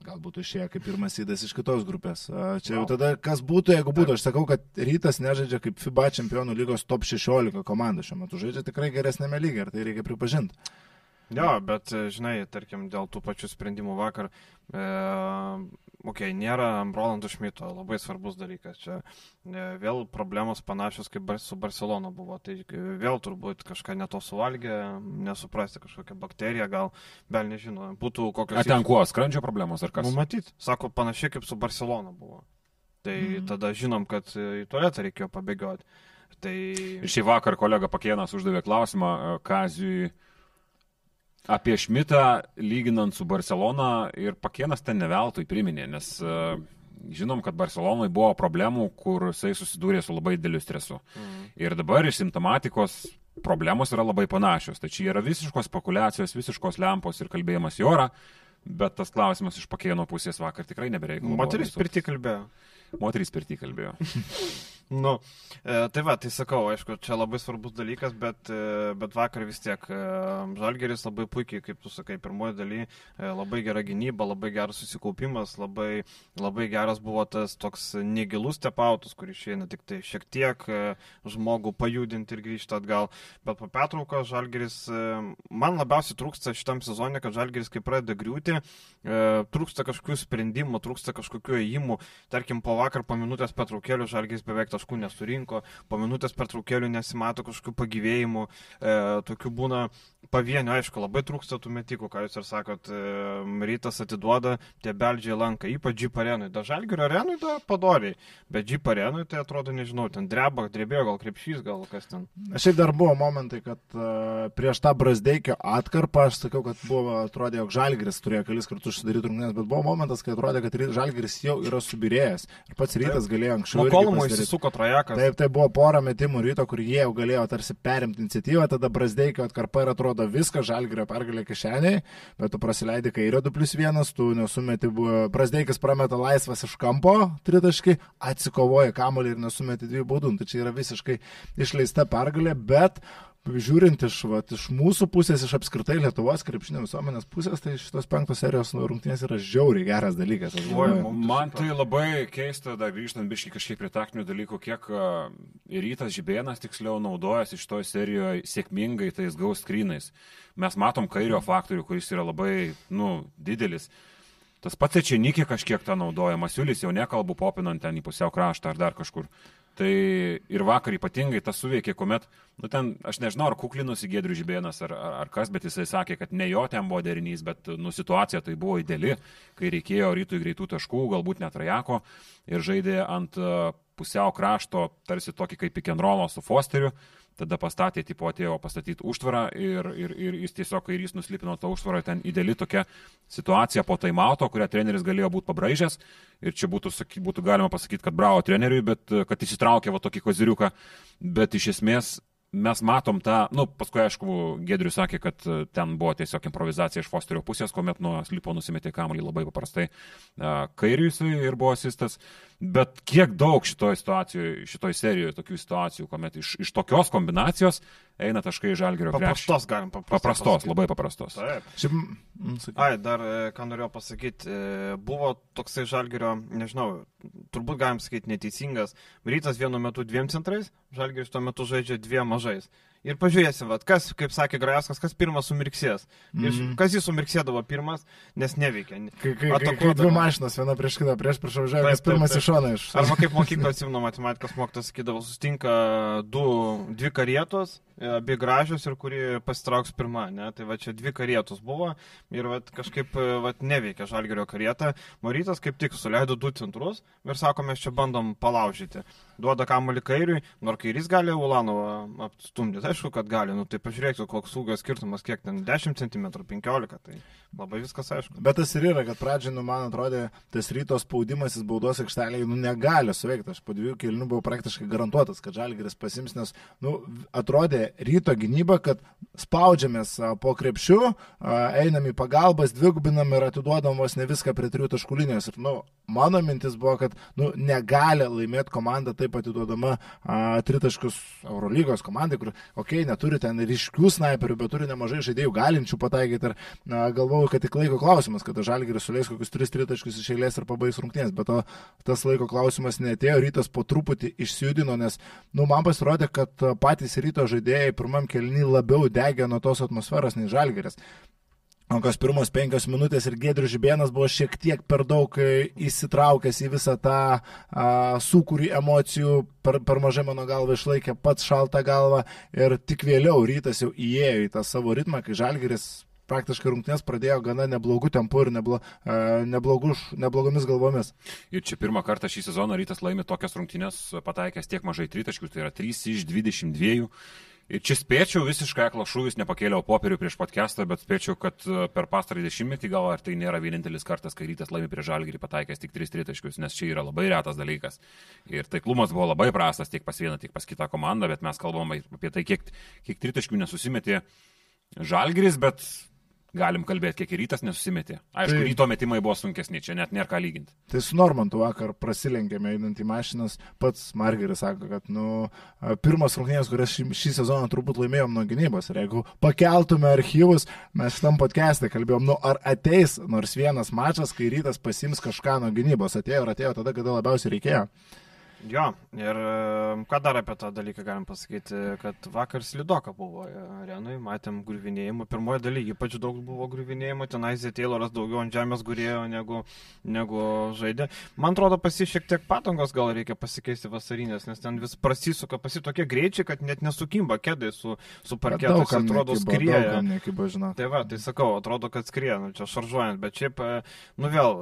Galbūt išėjo kaip pirmas įdas iš kitos grupės. A, Čia jau tada, kas būtų, jeigu būtų, aš sakau, kad rytas nežaidžia kaip FIBA čempionų lygos top 16 komanda šiuo metu, žaidžia tikrai geresnėme lygiai ir tai reikia pripažinti. Jo, bet, e, žinai, tarkim, dėl tų pačių sprendimų vakar, e, okei, okay, nėra Rolando Šmito, labai svarbus dalykas. Čia e, vėl problemos panašios kaip bar, su Barcelona buvo. Tai e, vėl turbūt kažką neto suvalgė, nesuprasti kažkokią bakteriją, gal, bel nežinau, būtų kokios... A ten kuo, skrandžio problemos ar kas? Nu, matyt, sako, panašiai kaip su Barcelona buvo. Tai mm. tada žinom, kad e, į tualetą reikėjo pabėgioti. Tai... Ir šį vakar kolega Pakienas uždavė klausimą Kaziui apie Šmitą, lyginant su Barcelona ir Pakienas ten neveltui priminė, nes e, žinom, kad Barcelonai buvo problemų, kur jisai susidūrė su labai dideliu stresu. Mm. Ir dabar iš simptomatikos problemos yra labai panašios. Čia yra visiškos spekulacijos, visiškos lempos ir kalbėjimas į orą. Bet tas klausimas iš pakeino pusės vakar tikrai nebereikia. Moteris pirti kalbėjo. Moteris pirti kalbėjo. Nu, e, tai va, tai sakau, aišku, čia labai svarbus dalykas, bet, e, bet vakar vis tiek e, Žalgeris labai puikiai, kaip tu sakai, pirmoji daly, e, labai gera gynyba, labai geras susikaupimas, labai, labai geras buvo tas toks negilus tepautus, kuris išeina tik tai šiek tiek e, žmogų pajudinti ir grįžti atgal. Bet po pertraukos Žalgeris, e, man labiausiai trūksta šitam sezonė, kad Žalgeris, kai pradeda griūti, e, trūksta kažkokių sprendimų, trūksta kažkokių įėjimų. Tarkim, po vakar po minutės pertraukėlių Žalgeris beveik taškų nesurinko, po minutės pertraukėlių nesimato kažkokių pagyvėjimų, e, tokių būna pavienių, aišku, labai trūksta tų metikų, ką jūs ir sakot, e, rytas atiduoda, tie beldžiai lanka, ypač Jeep arenui. Da Žalgerio arenui da padoriai, bet Jeep arenui tai atrodo, nežinau, ten dreba, drebėjo, gal krepšys, gal kas ten. Šiaip dar buvo momentai, kad uh, prieš tą Brasdeikio atkarpą aš sakiau, kad buvo, atrodė, jog Žalgiris turėjo kelis kartus sudaryti rungtynės, bet buvo momentas, kai atrodė, kad Žalgiris jau yra subirėjęs ir pats rytas galėjo anksčiau. Kolumo pasidaryt. Įsisuko trajekas. Taip, tai buvo pora metimų ryto, kur jie jau galėjo tarsi perimti iniciatyvą, tada Brasdeikio atkarpa ir atrodo viskas, Žalgirio pergalė kišeniai, bet tu prasileidai kairio 2 plus 1, tu nesumeti, Brasdeikis prameta laisvas iš kampo, tritaškai, atsikovoja kamolį ir nesumeti dviejų baudų. Nu, Tai čia yra visiškai išleista pergalė, bet žiūrint iš, vat, iš mūsų pusės, iš apskritai Lietuvos krepšinio visuomenės pusės, tai šitos penktos serijos nu, rungtynės yra žiauriai geras dalykas. mum- Man tai labai keista, dar grįžtant biškai kažkiek prie taktinių dalykų, kiek rytas Žibėnas tiksliau naudojasi šitoje serijoje sėkmingai tais gaus skrynais. Mes matom kairio faktorių, kuris yra labai, nu, didelis. Tas pats Ečenikė kažkiek tą naudoja, Masiulis jau nekalbu popinant ten į pusiau kraštą ar dar kažkur. Tai ir vakar ypatingai tas suveikė, kuomet, nu ten, aš nežinau, ar kuklinosi Gedrių Žibėnas ar, ar, ar kas, bet jisai sakė, kad ne jo ten buvo derinys, bet, nu, situacija tai buvo ideali, kai reikėjo rytui greitų taškų, galbūt net rajako ir žaidė ant a, pusiau krašto, tarsi tokį kaip pikenrolo su Fosteriu. Tada pastatė, tipo atėjo pastatyti užtvarą ir, ir, ir jis tiesiog kairys nuslipino tą užtvarą, ten ideali tokia situacija po taimauto, kurią treneris galėjo būti pabraižęs. Ir čia būtų, būtų galima pasakyti, kad bravo treneriui, bet kad įsitraukė va tokį koziriuką. Bet iš esmės mes matom tą, nu, paskui aišku, Gedrius sakė, kad ten buvo tiesiog improvizacija iš Fosterio pusės, kuomet nuo slipo nusimetė kamuolį labai paprastai kairiui ir buvo asistas. Bet kiek daug šitoje situacijoje, šitoje serijoje tokių situacijų, kuomet iš, iš tokios kombinacijos eina taškai į žalgerio krepšį. Paprastos, galim paprastos. Paprastos, labai paprastos. Taip. Šiaip, mm, sakyk. Ai, dar e, ką norėjau pasakyti, e, buvo toksai žalgerio, nežinau, turbūt galim sakyti neteisingas, rytas vienu metu dviem centrais, žalgeris tuo metu žaidžia dviem mažais. Ir pažiūrėsim, vat, kas, kaip sakė Grajaskas, kas pirmas sumirksės. Mm Mhm. -hmm. Kas jis sumirksėdavo pirmas, nes neveikia. Kai, kai, kai, kai dvi mašinos, viena prieš kitą, prieš prieš Taip, taip, pirmas taip. iš šono iš. Arba kaip mokykla atsimenu, matematikos mokytas sakydavo, sustinka du, dvi karietos, e, abi gražios ir kuri pasitrauks pirmą, ne? Tai va čia dvi karietos buvo ir va kažkaip e, va, neveikia žalgerio karieta. Marytas kaip tik suleido du centrus ir sako, mes čia bandom palaužyti. Duoda kamuolį kairiui, nors kairys gali Ulanovą apstumdyti, aišku, kad gali, nu tai pažiūrėkit, koks ūgio skirtumas, kiek ten 10 cm, 15, tai labai viskas aišku. Bet tas ir yra, kad pradžioje, nu, man atrodė, tas ryto spaudimas į baudos aikštelėje, nu, negali suveikti. Aš po dviejų kelnių buvau praktiškai garantuotas, kad Žalgiris pasims, nes, nu, atrodė ryto gynybą, kad spaudžiamės po krepšiu, a, einam į pagalbas, dvigubinam ir atiduodam vos ne viską prie trijų taškų linijos. Ir, nu, mano mintis buvo, kad nu, negali laimėti komanda taip atiduodama a, tritaškus Eurolygos komandai, kur, okei, okay, neturi ten ryškių snaiperių, bet turi nemažai žaidėjų galinčių pataikyti. Ir na, galvoju, kad tik laiko klausimas, kada Žalgiris suleis kokius tris tritaškus iš eilės ir pabaigs rungtynės. Bet to tas laiko klausimas netėjo, rytas po truputį išsijudino, nes, nu, man pasirodė, kad patys ryto žaidėjai pirmam kelnį labiau degė nuo tos atmosferos nei Žalgiris. O kas pirmos penkios minutės ir Gedrius Žibėnas buvo šiek tiek per daug e, įsitraukęs į visą tą a, sukūrį emocijų, per, per mažai mano galva išlaikė pats šaltą galvą ir tik vėliau rytas jau įėjo į tą savo ritmą, kai Žalgeris praktiškai rungtynės pradėjo gana neblogų tempų ir neblo, uh, neblogus, neblogomis galvomis. Ir čia pirmą kartą šį sezoną rytas laimi tokias rungtynės pataikęs tiek mažai tritaškių, tai yra 3 iš 22. Čia spėčiau visiškai aklo šūvis, nepakėliau popierių prieš podcastą, bet spėčiau, kad e, per pastarąjį dešimtmetį gal ar tai nėra vienintelis kartas, kai rytas laimi prieš žalgirį pataikęs tik 3 tritaškius, nes čia yra labai retas dalykas. Ir taiklumas buvo labai prastas tiek pas vieną, tiek pas kitą komandą, bet mes kalbame apie tai, kiek, kiek tritaškių nesusimetė žalgiris, bet galim kalbėti, kiek ir rytas nesusimetė. Aišku, tai, ryto metimai buvo sunkesni, čia net nėra ką lyginti. Tai su Normantu vakar prasilenkėme einant į mašinas, pats Margeris sako, kad nu, pirmas rungtynės, kurias šį, šį sezoną turbūt laimėjom nuo gynybos. Ir jeigu pakeltume archyvus, mes šitam podcast'e kalbėjom, nu ar ateis nors vienas mačas, kai rytas pasims kažką nuo gynybos. Atėjo ir atėjo tada, kada labiausiai reikėjo. Jo, ir ką dar apie tą dalyką galim pasakyti, kad vakar Slidoka buvo arenui, matėm griuvinėjimų, pirmoji daly ypač daug buvo griuvinėjimų, ten Aizė Tayloras daugiau ant žemės gurėjo negu, negu žaidė. Man atrodo, pasi šiek tiek patangos gal reikia pasikeisti vasarinės, nes ten vis prasisuka, pasi tokie greičiai, kad net nesukimba kėdai su, su parketais, atrodo skrieja. Tai va, tai sakau, atrodo, kad skrieja, nu, čia šaržuojant, bet šiaip, nu vėl,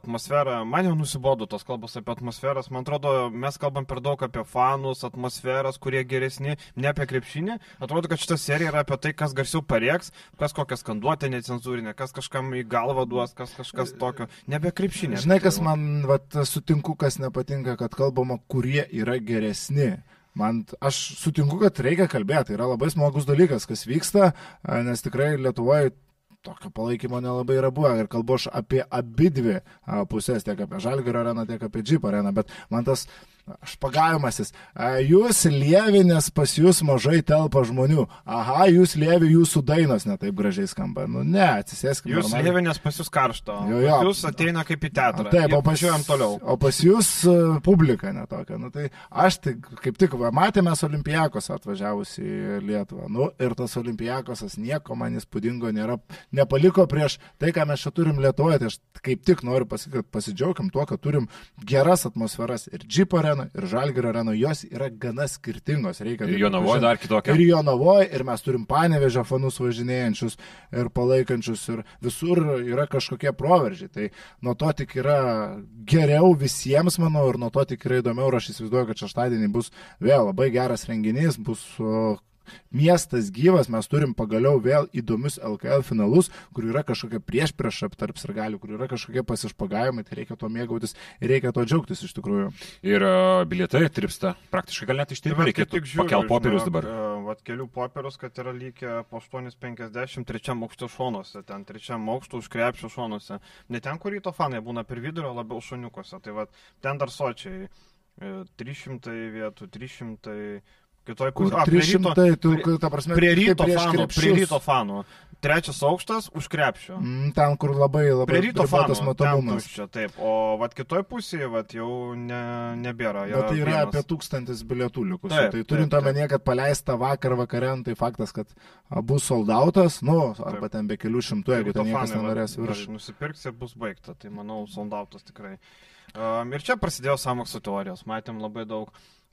atmosfera, man jau nusibodo tos kalbos apie atmosferas, man atrodo, mes kalbam per daug apie fanus, atmosferas, kurie geresni, ne apie krepšinį. Atrodo, kad šita serija yra apie tai, kas garsiau parieks, kas kokią skanduotę necenzūrinę, kas kažkam į galvą duos, kas kažkas tokio. Nebe krepšinė. Žinai, kas man, vat, sutinku, kas nepatinka, kad kalbama, kurie yra geresni. Man, aš sutinku, kad reikia kalbėti, yra labai smagus dalykas, kas vyksta, nes tikrai Lietuvoje tokio palaikymo nelabai yra buvę. Ir kalbu aš apie abi dvi pusės, tiek apie Žalgirio areną, tiek apie Džip areną, bet man tas Aš pagavimasis. Jūs lievinės pas jūs mažai telpa žmonių. Aha, jūs lievi jūsų dainos netaip gražiai skamba. Nu ne, atsisėskime. Jūs normaliai. lievinės pas jūs karšto. Jo, jo. Jūs ateina kaip į teatrą. Taip, o pasiuojam toliau. O pas jūs uh, publika netokia. Nu, tai aš tai kaip tik va, matėme Olimpijakos atvažiavus į Lietuvą. Nu, ir tas Olimpijakosas nieko man įspūdingo nėra. Nepaliko prieš tai, ką mes čia turim Lietuvoje. Tai aš kaip tik noriu pasakyti, kad pasidžiaugim tuo, kad turim geras atmosferas ir džiparę arena ir Žalgirio arena, jos yra gana skirtingos. Reikia, ir Jonavoje dar kitokia. Ir Jonavoje, ir mes turim panevežę fanus važinėjančius ir palaikančius, ir visur yra kažkokie proveržiai. Tai nuo to tik yra geriau visiems, manau, ir nuo to tik yra įdomiau, ir aš įsivaizduoju, kad šeštadienį bus vėl labai geras renginys, bus miestas gyvas, mes turim pagaliau vėl įdomius LKL finalus, kur yra kažkokia prieš prieš tarp sirgalių, kur yra kažkokie pasišpagavimai, tai reikia to mėgautis reikia to džiaugtis iš tikrųjų. Ir uh, bilietai tripsta, praktiškai gal net ištirpti, reikėtų pakelti popierius dabar. Uh, vat kelių popierius, kad yra lygia po 8,50 trečiam aukšto šonuose, ten trečiam aukšto už krepšio šonuose. Ne ten, kur ryto fanai būna per vidurio, labiau šoniukose. Tai vat ten dar sočiai. 300 e, vietų, 300 Kitoj pusėje. 300, tu, ta prasme, prie ryto fanų. Prie ryto fanų. Trečias aukštas už krepšio. Mm, ten, kur labai labai prie ryto fanų matomumas. Tuščia, taip, o vat kitoj pusėje vat, jau ne, nebėra. Bet tai yra vienas. apie tūkstantis bilietų likusių. Tai turint omenyje, kad paleista vakar vakare, tai faktas, kad bus soldautas, nu, arba taip. ten be kelių šimtų, jeigu ten niekas nenorės virš. Nusipirks ir bus baigta, tai manau, soldautas tikrai. Um, ir čia prasidėjo samokslo teorijos, matėm labai daug.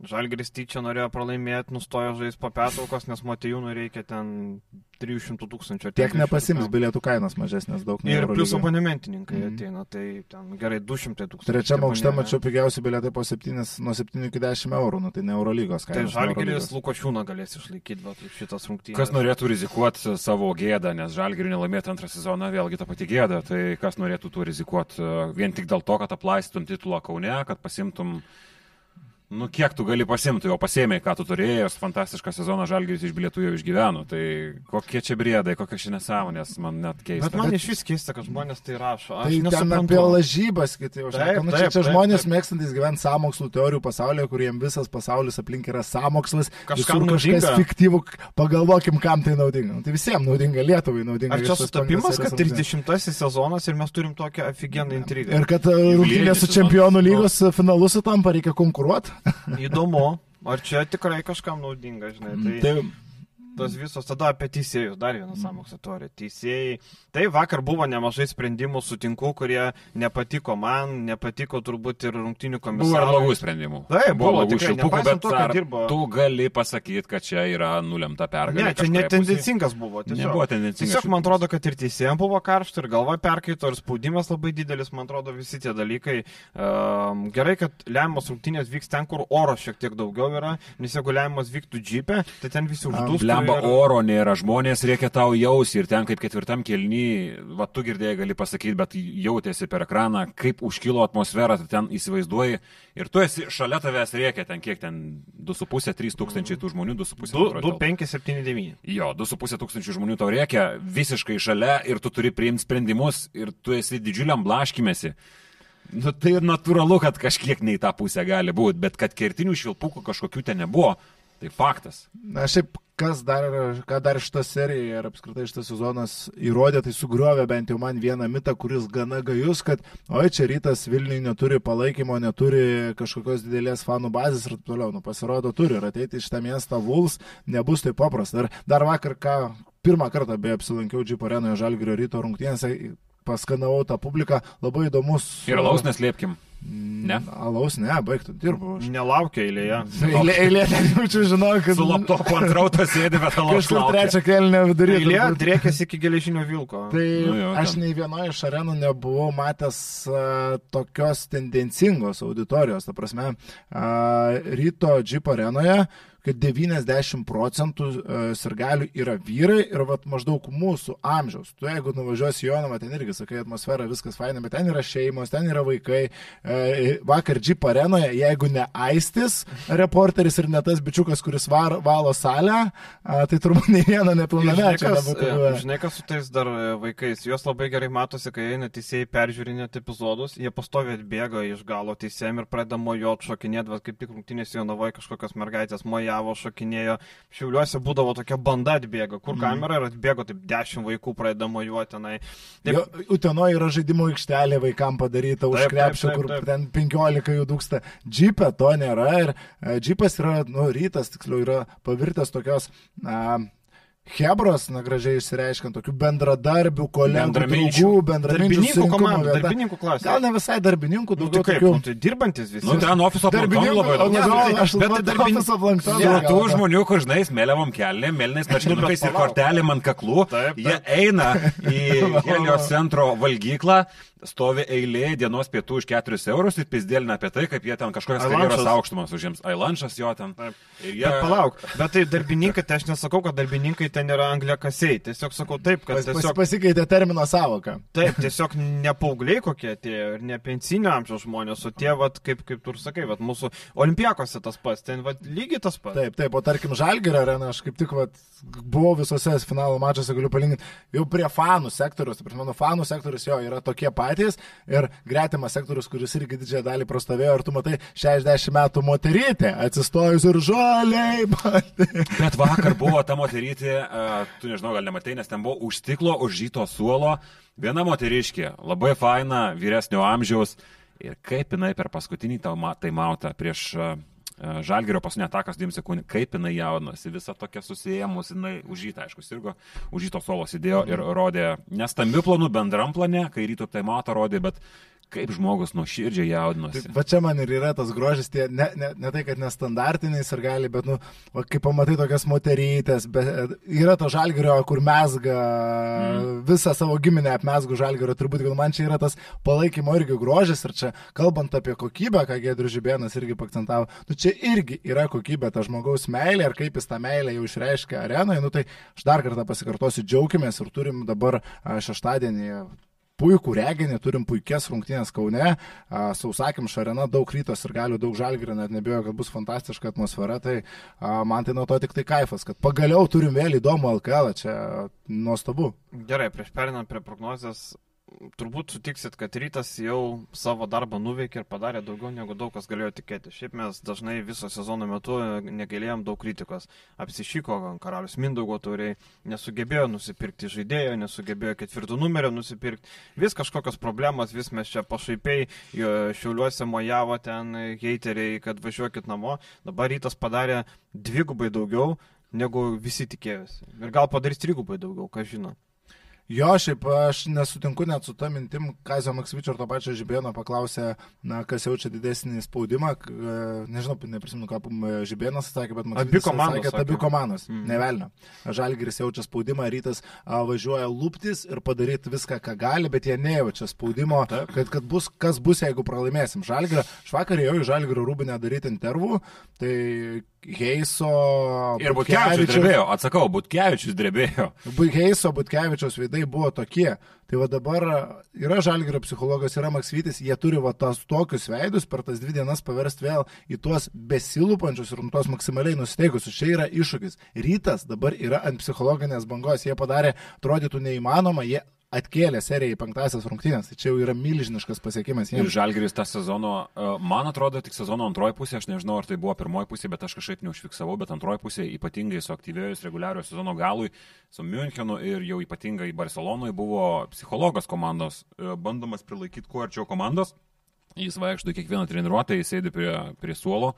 Žalgeris tyčia norėjo pralaimėti, nustojo žaisti po petaukos, nes Matejūnų reikia ten 300 tūkstančių. Tiek nepasims, bilietų kainos mažesnės daug. Ir plus abonementininkai mm. ateina, tai ten gerai 200 tūkstančių. Trečiam aukšte mačiau pigiausi bilietai po 7, nuo 7 iki 10 eurų, nu, tai ne Eurolygos kainos. Tai Žalgeris Lukošiūną galės išlaikyti, bet šitas rungtynės. Kas norėtų rizikuoti savo gėdą, nes Žalgerį nelaimėti antrą sezoną, vėlgi ta pati gėda, tai kas norėtų tuo rizikuoti vien tik dėl to, kad aplaistytum titulą Kaune, kad pasimtum Nu, kiek tu gali pasimti, jo pasėmė, ką tu turėjai, fantastišką sezoną žalgiris iš bilietų jau išgyveno. Tai kokie čia briedai, kokie čia nesąmonės, man net keista. Bet man iš vis keista, kad žmonės tai rašo. Aš Tai ten nesuprantu. apie lažybas, kiti jau Taip, žinai. Nu, čia, čia taip, žmonės taip. mėgstantis gyventi sąmokslų teorijų pasaulyje, kuriems visas pasaulis aplink yra sąmokslas. Kažkam kažkas fiktyvų. Pagalvokim, kam tai naudinga. Nu, Tai visiems naudinga, Lietuvai naudinga. Ar čia sutapimas, kad serijos rungtynės. 30 sezonas ir mes turim tokią aфиgeną intrigą? Ir kad e, rungtynės su čempionų lygos finalu sutampa, reikia konkuruoti. Įdomu. Ar čia tikrai kažkam naudinga, žinai? Tai, Tai tos visos tada apie teisėjus, dar viena sąmokslo teorija. Teisėjai. Tai vakar buvo nemažai sprendimų, sutinku, kurie nepatiko man, nepatiko turbūt ir rungtinių Buvo komisarų. blogų sprendimų. Taip, buvo, blogų tikrai, šilpukų, bet to, dirbo- tu gali pasakyti, kad čia yra nulemta pergalė. Ne, čia netendencingas buvo. Tiesiog. Nebuvo tendencingas Tiesiog man atrodo, kad ir teisėjams buvo karšta, ir galva perkaito, ir spaudimas labai didelis, man atrodo, visi tie dalykai. Um, gerai, kad lemiamos rungtynės vyks ten, kur oro šiek tiek daugiau yra, nes jeigu lemiamos vyktų džipė, tai ten visi uždūstų. Lemba ir- oro nėra, žmonės reikia tau jausi ir ten kaip ketvirtam kelny, va tu girdėjai gali pasakyti, bet jautėsi per ekraną, kaip užkilo atmosfera, ten įsivaizduoji ir tu esi šalia tavęs reikia ten kiek ten 2,5-3 tūkstančiai tų žmonių, 2,5 2, 2, 5, 7, 9. Jo, 2,5 tūkstančių žmonių tau reikia visiškai šalia ir tu turi priimti sprendimus ir tu esi didžiuliam blaškimėsi. Nu, tai ir natūralu, kad kažkiek ne į tą pusę gali būti, bet kad kertinių švilpukų kažkokių ten nebuvo, tai faktas. Na, šiaip, kas dar, ką dar šitą seriją ir apskritai šitas sezonas įrodė, tai sugriovė bent jau man vieną mitą, kuris gana gajus, kad, oi, čia rytas Vilniui neturi palaikymo, neturi kažkokios didelės fanų bazės ir taip toliau. Nu, pasirodo, turi ir ateiti iš tą miestą Vuls nebus taip paprasta. Ir dar vakar, ką pirmą kartą beje apsilankiau Džipo arenoje Žalgirio ryto rungtynėse, paskanavau tą publiką, labai įdomus. Ir laus neslėpkim. Ne? Alaus, ne, baigtų, dirbu. aš. Nelaukia eilėje. Eilė, eilė, ten jaučiu, žinau, kad... Su laptopu ant rauto sėdi, bet alaus Kažkur trečią kelnę vidury. Eilė turbūt. driekėsi iki geležinio vilko. Tai Nu jo, aš nei vienoje iš arenų nebuvau matęs a, tokios tendencingos auditorijos. Ta prasme, a, ryto džip arenoje, kad 90 procentų a, sirgalių yra vyrai ir vat, maždaug mūsų amžiaus. Tu jeigu nuvažiuosi į Jonavą, ten irgi sakai atmosfera, viskas faina, bet ten yra šeimos, ten yra vaikai. E, vakar džip arenoje, jeigu ne Aistis reporteris ir ne tas bičiukas, kuris var, valo salę, tai turbūt nei vieno nepilnamečio nebūtų. e, žinai, kas su tais dar e, vaikais, juos labai gerai matosi, kai eina teisėjai peržiūrinėti epizodus, jie pastovi atbėga iš galo teisėjim ir pradeda mojuot, šokinėti, va kaip tik rungtynės Jonavoje kažkokios mergaitės mojavo, šokinėjo, šiauliuose būdavo tokia banda atbėga, kur kamera ir atbėgo taip dešimt vaikų pradeda mojuoti tenai. Taip, Jo, Utenoje yra žaidimų aikštelė vaikam padaryta už krepšio, kur ten 15 jų dūksta. Džipė to nėra ir e, džipas yra, nu, rytas tiksliau yra pavirtęs tokios... A, Hebros, na gražiai išsireiškiant, tokių bendradarbių, kolegų, Bendraminčių. draugų, bendraminčių. darbininkų vieta. darbininkų klasė. Gal ne visai darbininkų, Nu, tai daugiau kaip, tokių. nu, tai dirbantis visi. Nu, ten ofiso planktonų Darbininkų, labai daug. o labiau, Ne, aš bet labiau darbin- ofiso planktoną Yra gal, tų žmonių, kur žinai, smėliavom kelnėm, mėlynais marškinukais ir kortelėm ant kaklų. Taip, taip. Jie eina į Helios centro valgyklą, stovi eilė dienos pietų už 4 eurus ir pizdėlina apie tai, kaip jie ten kažkokias karjeros aukštumas užims. Ailanšas jo ten. Taip. Ir jie... Bet palauk, bet tai darbininkai, tai aš nesakau, kad darbininkai ten yra angliakasiai. Tiesiog sakau taip, kad Pas, pas, tiesiog, pasikeitė termino savoką. taip, tiesiog ne paaugliai kokie atėjo ir ne pensinio amžiaus žmonės, o tie, vat, kaip, kaip tu ir sakai, vat, mūsų olimpiakose tas pats, ten vat, lygiai tas pats. Taip, taip, o tarkim Žalgirio arena, aš kaip tik vat, buvau visose finalo mačiuose, galiu palyginti, jau prie fanų sektorius, tai mano fanų sektorius jo yra tokie patys ir gretimas sektorius, kuris irgi didžiąją dalį prastovėjo, ir tu matai 60 metų moterytė, atsistojus ir žaliai. Bet vakar buvo ta moterytė, tu nežinau, gal nematai, nes ten buvo už stiklo, už žyto suolo, viena moteriškė, labai faina, vyresnio amžiaus. Ir kaip jinai per paskutinį taimautą prieš Žalgerio paskutinę ataką su 2 sekundėm, kaip jinai jaudinosi, visa tokia susijėmus, jinai užžyta, aišku, sirgo, užžyto solo sėdėjo ir rodė nestambių planų bendram plane, kai ryto taimautą rodė, bet kaip žmogus nuo širdžiai jaudinosi. Tai va čia man ir yra tas grožis, tie ne, ne, ne tai, kad nestandartiniai ir gali, bet, nu, va, kai pamatai tokias moterytės, bet yra to žalgerio, kur mesga mm. visą savo giminę apmesgų žalgerio, turbūt, kad man čia yra tas palaikymo irgi grožis ir čia, kalbant apie kokybę, ką Gedrius Žibėnas irgi pakcentavo, nu čia irgi yra kokybė, ta žmogaus meilė ir kaip jis tą meilę jau išreiškia arenoje, nu tai aš dar kartą pasikartosiu, džiaugiamės ir turim dabar šeštadienį puikų reginį, turim puikias rungtynės Kaune, sausakim šarena, daug rytos ir galiu daug žalgrį, net nebijoju, kad bus fantastiška atmosfera, tai a, man tai nuo to tik tai kaifas, kad pagaliau turim vėl įdomų LKL, čia nuostabu. Gerai, prieš perinant prie prognozės, turbūt sutiksit, kad rytas jau savo darbą nuveikė ir padarė daugiau negu daug kas galėjo tikėti. Šiaip mes dažnai viso sezono metu negalėjom daug kritikos. Apsišyko karalius Mindaugo turiai, nesugebėjo nusipirkti žaidėjo, nesugebėjo ketvirtų numerio nusipirkti. Vis kažkokios problemos, vis mes čia pašaipiai, šiauliuose mojavo ten heiteriai, kad važiuokit namo. Dabar rytas padarė dvigubai daugiau negu visi tikėjosi. Ir gal padarys trigubai daugiau, ką žino. Jo, šiaip aš nesutinku net su tą mintim, Kazio Maksvyčio ir to pačio Žibėno paklausė, na, kas jaučia didesnį spaudimą, nežinau, neprisimenu, ką Žibėnas sakė, bet Maksvytis abi komandos. Sakė, abi komandos, mm. nevelnio. Žalgiris jaučia spaudimą, rytas a, važiuoja lūptis ir padaryti viską, ką gali, bet jie nejaučia spaudimo, Taip. kad, kad bus, kas bus, jeigu pralaimėsim. Žalgirio, aš vakar ėjau į Žalgirio rūbinę daryti intervų, tai Heiso. Ir Butkevičius drebėjo, atsakau, Butkevičius drebėjo. Heiso, Butkevičius veidai buvo tokie. Tai va dabar yra Žalgirio psichologas, yra Maksvytis, jie turi va tas tokius veidus per tas dvi dienas paversti vėl į tuos besilupančius ir tuos maksimaliai nusiteikusius. Čia yra iššūkis. Rytas dabar yra ant psichologinės bangos, jie padarė, atrodytų neįmanoma, jie atkėlė seriją į penktasias rungtynės. Tai čia jau yra milžiniškas pasiekimas. Jiems. Ir Žalgeris tą sezono, e, man atrodo, tik sezono antroji pusė, aš nežinau, ar tai buvo pirmoji pusė, bet aš kažkaip neužfiksavau, bet antroji pusė ypatingai suaktyvėjus reguliario sezono galui su Münchenu ir jau ypatingai Barcelonui buvo psichologas komandos, e, bandomas prilaikyti kuo arčiau komandos. Jis vaikšto kiekvieną treniruotę, jis sėdi prie, prie suolo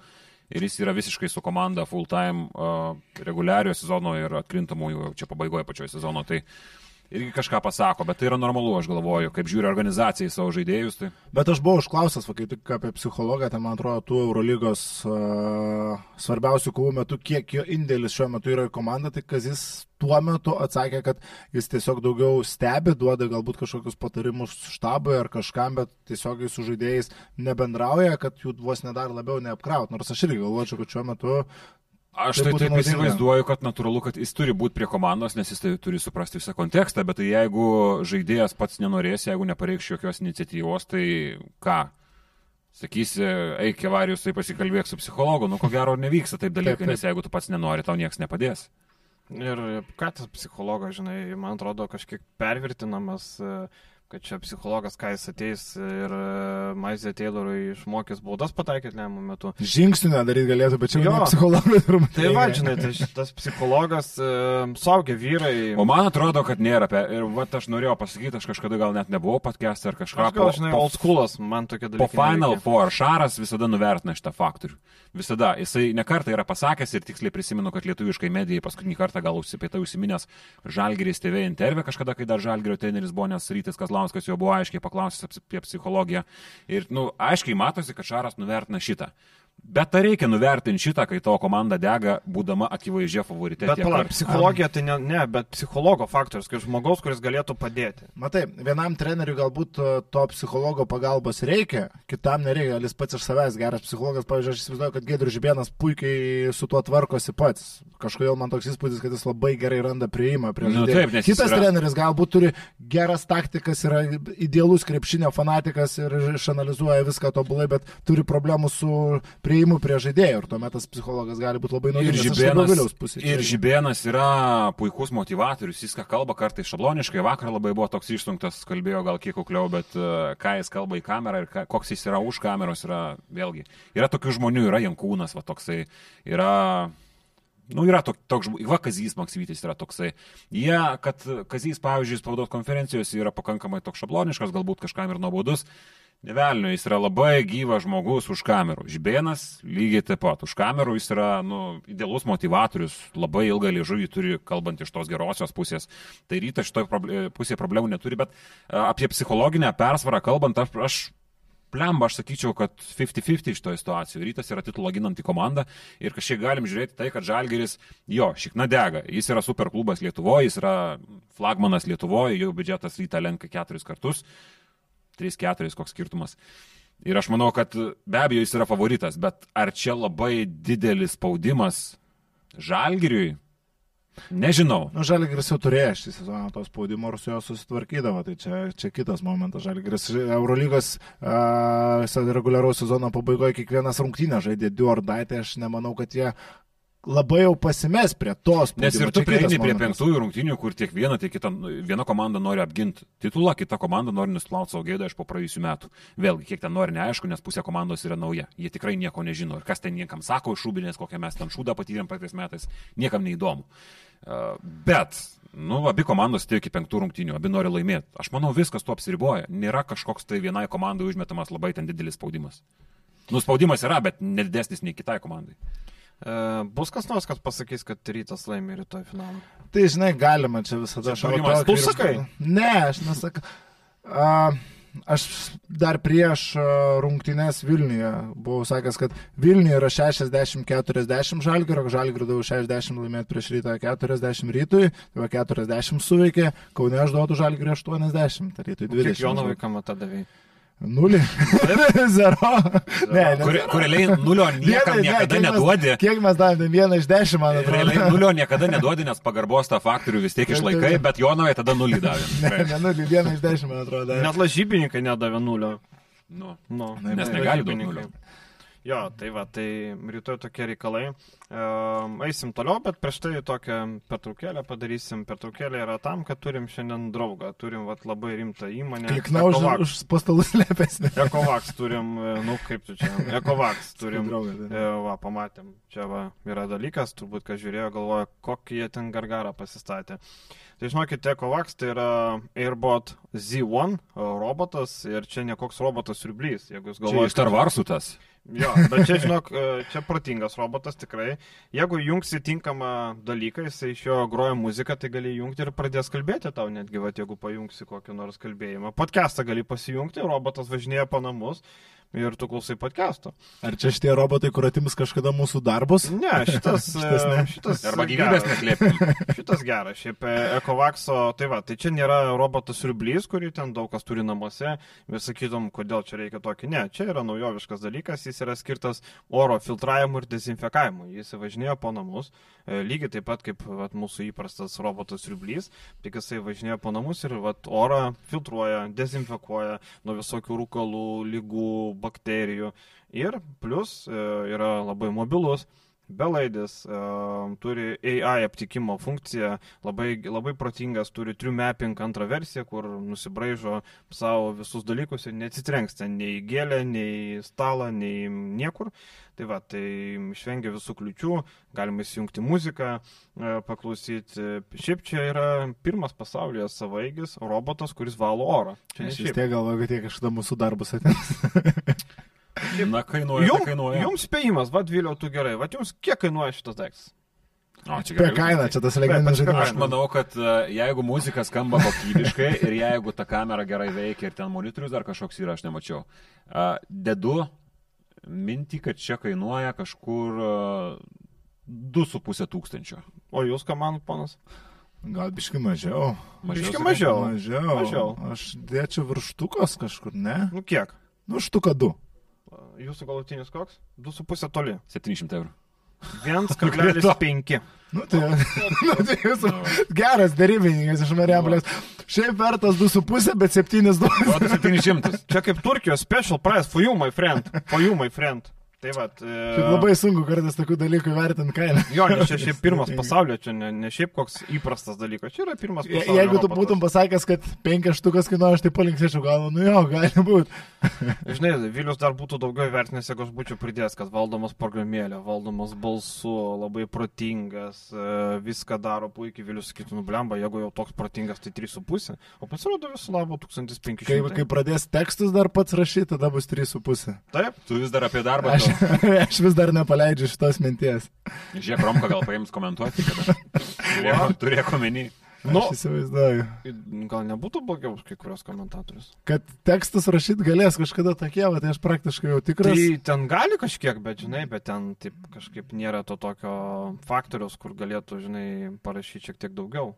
ir jis yra visiškai su komanda full time uh, reguliario sezono ir atkrintamųjų čia pabaigoje pačioje sezono. Tai uh, irgi kažką pasako, bet tai yra normalu, aš galvoju, kaip žiūri organizacijai savo žaidėjus. Tai... Bet aš buvau užklausęs, kai tik apie psichologą, ten man atrodo, tų Eurolygos uh, svarbiausių kovų metu, kiek jo indėlis šiuo metu yra į komandą, tai Kazis tuo metu atsakė, kad jis tiesiog daugiau stebi, duoda galbūt kažkokius patarimus štabui ar kažkam, bet tiesiogiai su žaidėjais nebendrauja, kad jų vos nedar labiau neapkraut. Nors aš irgi galvočiau, kad šiuo metu Aš tai, tai taip naudinga. įsivaizduoju, kad natūralu, kad jis turi būti prie komandos, nes jis tai turi suprasti visą kontekstą, bet tai jeigu žaidėjas pats nenorės, jeigu nepareikš jokios iniciatyvos, tai ką? Sakysi, eik, Kevarius, tai pasikalbėk su psichologu, nu ko gero nevyksta taip dalykai, taip, taip. nes jeigu tu pats nenori, tau niekas nepadės. Ir ką tas psichologas, žinai, man atrodo kažkiek pervirtinamas. Uh, kad čia psichologas, ką jis ateis ir e, Maizė Taylorui išmokys baudas pataikyti lemiamų metu. Žingsnių nedaryti galėtų, bet čia jau psichologas turbūt. Tai va, žinai, tai tas psichologas, uh, saugia vyrai. O man atrodo, kad nėra. Ir va, aš norėjau pasakyti, aš kažkada gal net nebuvau podcast ar kažką. Aš gal, žinai, po, old schoolas, man tokia dalykai. Po Final nereikia. Four Šaras visada nuvertina šitą faktorių. Visada. Jisai nekartą yra pasakęs ir tiksliai prisimenu, kad lietuviškai medijai paskutinį kartą gal užsipėta užsiminęs Žalgeris TV intervė kažkada, kai dar Žalgerio treneris buvo nes Rytis Kazlauskas jo buvo aiškiai paklausęs apie psichologiją. Ir, na, nu, aiškiai matosi, kad Šaras nuvertina šitą. Bet ar reikia nuvertinti šitą, kai tavo komanda dega, būdama akivaizdžia favorite? Bet palauk, psichologija tai ne, ne, bet psichologo faktorius, kaip žmogaus, kuris galėtų padėti. Matai, vienam treneriui galbūt e, to psichologo pagalbos reikia, kitam nereikia, jis pats iš savęs geras psichologas. Pavyzdžiui, aš įsivaizduoju, kad Gedrius Žibėnas puikiai su tuo tvarkosi pats. Kažkodėl man toks įspūdis, kad jis labai gerai randa prieimą prie žaidimo. Nu, taip, Kitas yra... treneris galbūt turi geras taktikas, yra idealus krepšinio fanatikas ir išanalizuoja viską tobulai, bet turi problemų su prieimu prie žaidėjų ir tuomet tas psichologas gali būti labai naudingas. Ir Žibėnas, yra puikus motivatorius, jis ką kalba kartais šabloniškai, vakar labai buvo toks išsunktas, kalbėjo gal kiek kukliau, bet uh, ką jis kalba į kamerą ir ką, koks jis yra už kameros, yra vėlgi. Yra tokių žmonių, yra Jankūnas, va toksai, yra Nu, yra toks, tok, va, Kazys Maksyvytis yra toksai. Jie, kad Kazys, pavyzdžiui, spaudos konferencijos yra pakankamai toks šabloniškas, galbūt kažkam ir nuobodus, Nevelnio, jis yra labai gyvas žmogus už kamerų. Žibėnas lygiai taip pat. Už kamerų jis yra nu, idealus motivatorius, labai ilgą liežuvį turi, kalbant iš tos gerosios pusės. Tai rytas šitoje proble pusėje problemų neturi, bet apie psichologinę persvarą kalbant, aš plemba, aš sakyčiau, kad 50-50 iš to situacijų. Rytas yra titulo ginanti komanda ir kažkiek galim žiūrėti tai, kad Žalgeris, jo, šikna dega. Jis yra superklubas Lietuvoje, jis yra flagmanas Lietuvoje, jo biudžetas rytą lenka keturis kartus. 3-4, koks skirtumas. Ir aš manau, kad be abejo jis yra favoritas, bet ar čia labai didelis spaudimas žalgiriui? Nežinau. Nu, Žalgiris jau turėjo šį sezoną to spaudimo ir su juo susitvarkydavo, tai čia, čia kitas momentas. Žalgiris Eurolygos uh, reguliaraus sezono pabaigoje kiekvienas rungtynė žaidė du ar dai, tai aš nemanau, kad jie labai jau pasimes prie tos. Nes ir tu prieini prie penktųjų rungtynių, kur tiek viena, tiek kita, viena komanda nori apginti titulą, kita komanda nori nuslauti savo gėdą iš po praėjusių metų. Vėlgi, kiek ten nori, neaišku, nes pusė komandos yra nauja. Jie tikrai nieko nežino. Ir kas ten niekam sako iš šūbinės, kokią mes ten šūdą patyrėm praeitais metais, niekam neįdomu. Uh, bet Nu, abi komandos tik iki penktų rungtynių, abi nori laimėti. Aš manau, viskas tuo apsiriboja. Nėra kažkoks tai vienai komandai užmetamas labai ten didelis spaudimas. Nuspaudimas yra, bet nedidesnis nei kitai komandai. E, bus kas nors, kas pasakys, kad rytas laimė rytoj finalą. Tai žinai, galima čia visada šaurimas. Tu sakai? Ne, aš nesakau. Uh, aš dar prieš rungtynes Vilniuje buvau sakęs, kad Vilniuje yra 60-40 žalgirio, žalgirio daug 60 laimėti prieš rytą 40 rytui, tai va 40 suveikė, Kaune aš duodu žalgirio 80, tai rytui 20. Kiek Jono vaikam atadavai? Nulį. Zero. Ne, ne. Kur, kur realiai nulio niekam Vienai, niekada ne, neduodi. Mes, kiek mes davėme? Vieną iš dešimt, man atrodo. Realiai nulio niekada neduodi, nes pagarbos tą faktorių vis tiek išlaikai, bet Jonovai tada nulį davė. Ne, ne nulį, vieną iš dešimt, man atrodo. Net lažybininkai nedavė nulio. Nu, nu, nes negali duoti nulio. Jo, tai va, tai rytoj tokie reikalai. Um, eisim toliau, bet prieš tai tokią pertraukėlę padarysim. Pertraukėlė yra tam, kad turim šiandien draugą, turim vat, labai rimtą įmonę. Klikna už, už pastalus lėpesnį. Ekovaks turim, e, nu kaip tu čia, Ekovaks turim. Draugą, tai. e, va, pamatėm, čia va, yra dalykas, turbūt, kas žiūrėjo, galvoja, kokį jie ten gargarą pasistatė. Tai žinokit, Ekovaks tai yra Airbot Z1 robotas ir čia ne koks robotas siurblys, jeigu jūs galvojate. Čia iš Tarvarsų tas. Jo, bet čia, žinok, e, čia protingas robotas tikrai. Jeigu jungsi tinkamą dalyką, jisai iš jo groja muziką, tai gali jungti ir pradės kalbėti tau, netgi, va, jeigu pajungsi kokį nors kalbėjimą. Podcastą gali pasijungti, robotas važinėja po namus ir tu klausai podcast'o. Ar čia šitie robotai, kur atims kažkada mūsų darbus? Ne, šitas. šitas, ne. šitas Arba gyvybės neslėpė. šitas geras, šiaip e, Ekovakso, tai va, tai čia nėra robotas siurblys, kurį ten daug kas turi namuose, vis sakytum, kodėl čia reikia tokį. Ne, čia yra naujoviškas dalykas, jis yra skirtas oro filtravimui ir dezinfekavimui. Jis važinėja po namus, e, lygiai taip pat kaip va, mūsų įprastas robotas siurblys, tik jisai važinėja po namus ir va, orą filtruoja, dezinfekuoja nuo visokių rūkalų, lygų, bakterijų ir plus e, yra labai mobilus. Belaidis uh, turi AI aptikimo funkciją, labai, labai protingas, turi True Mapping antrą versiją, kur nusibraižo savo visus dalykus ir neatsitrenks ten nei gėlę, nei stalą, nei niekur. Tai va, tai išvengia visų kliučių, galima įsijungti muziką, uh, paklausyti. Šiaip čia yra pirmas pasaulyje savaigis robotas, kuris valo orą. Čia aš vis tiek galvoju, kad jie kažkada mūsų darbus atims. Na, kainuoja. Jum, kainuoja. Jums spėjimas, vad vėliau tu gerai, vad jums kiek kainuoja šitas daiktas? O, čia apie kainą, čia tas legendinis žaidimas. Aš manau, kad uh, jeigu muzika skamba kokybiškai ir jeigu ta kamera gerai veikia ir ten monitorius dar kažkoks yra, aš nemačiau, uh, dedu mintį, kad čia kainuoja kažkur uh, 2,5 tūkstančio. O jūs ką manot, ponas? Gal biški mažiau. Mažiau. Biški mažiau. Mažiau. mažiau. Aš dėčiau virštukas kažkur, ne? Nu kiek? Nu, štuka 2. Jūsų galutinis koks? 2,5 toli. 700 eurų. 1,5. Nu, tai, nu, tai jūsų geras darybininkas iš Marijampolės. Šiaip vertas 2,5, bet 7 duodas. 700. Čia kaip Turkijos special price for you, my friend. For you, my friend. Tai va. E... Šiaip labai sunku kartais tokių dalykų vertinti kainą. Jo, nes čia šiaip pirmas pasaulyje, čia ne, ne šiaip koks įprastas dalykas, čia yra pirmas pasaulyje. Je, jeigu tu būtum pasakęs, kad penkias štukas kainuoja, aš tai palinksėčiau galvą, nu jo, gali būti. Žinai, Vilius dar būtų daugiau vertinęs, jeigu aš būčiau pridėjęs, kad valdomas programėlė, valdomas balsu, labai protingas, e, viską daro puikiai, Vilius sakytų, nublemba, jeigu jau toks protingas, tai 3,5, o pasirodo viso labo 1500. Kai, kai pradės tekstus dar pats rašyti, tada bus 3,5. Taip, tu vis dar apie darbą. Aš, aš vis dar nepaleidžiu šitos minties. Žiūrėk, Romka gal paims komentuoti, kada turėjo omeny. Nu, aš įsivaizduoju. Gal nebūtų blogiau už kai kurios komentatorius. Kad tekstus rašyti galės kažkada tokie, tai aš praktiškai jau tikras. Tai ten gali kažkiek, bet žinai, bet ten taip kažkaip nėra to tokio faktoriaus, kur galėtų, žinai, parašyti šiek tiek daugiau.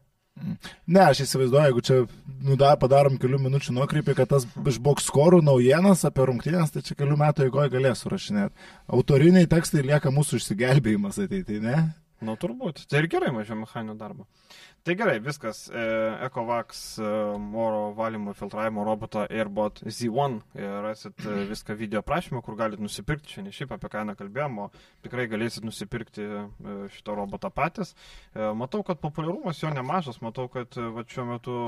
Ne, aš įsivaizduoju, jeigu čia nu, da, padarom kelių minučių nuokrypį, kad tas iš box skorų naujienas apie rungtynės, tai čia kelių metų eigoje galės surašinėti. Autoriniai tekstai lieka mūsų išsigelbėjimas ateityje, ne? Nu, turbūt. Tai ir gerai mažiau mechaninio darbo. Tai gerai, viskas. E, Ecovax e, oro valymo filtravimo roboto Airbot Z1. E, rasit e, viską video prašymą, kur galite nusipirkti. Šiandien šiaip apie kainą kalbėjom, o tikrai galėsit nusipirkti e, šitą robotą patys. E, matau, kad populiarumas jo nemažas. Matau, kad e, va, šiuo metu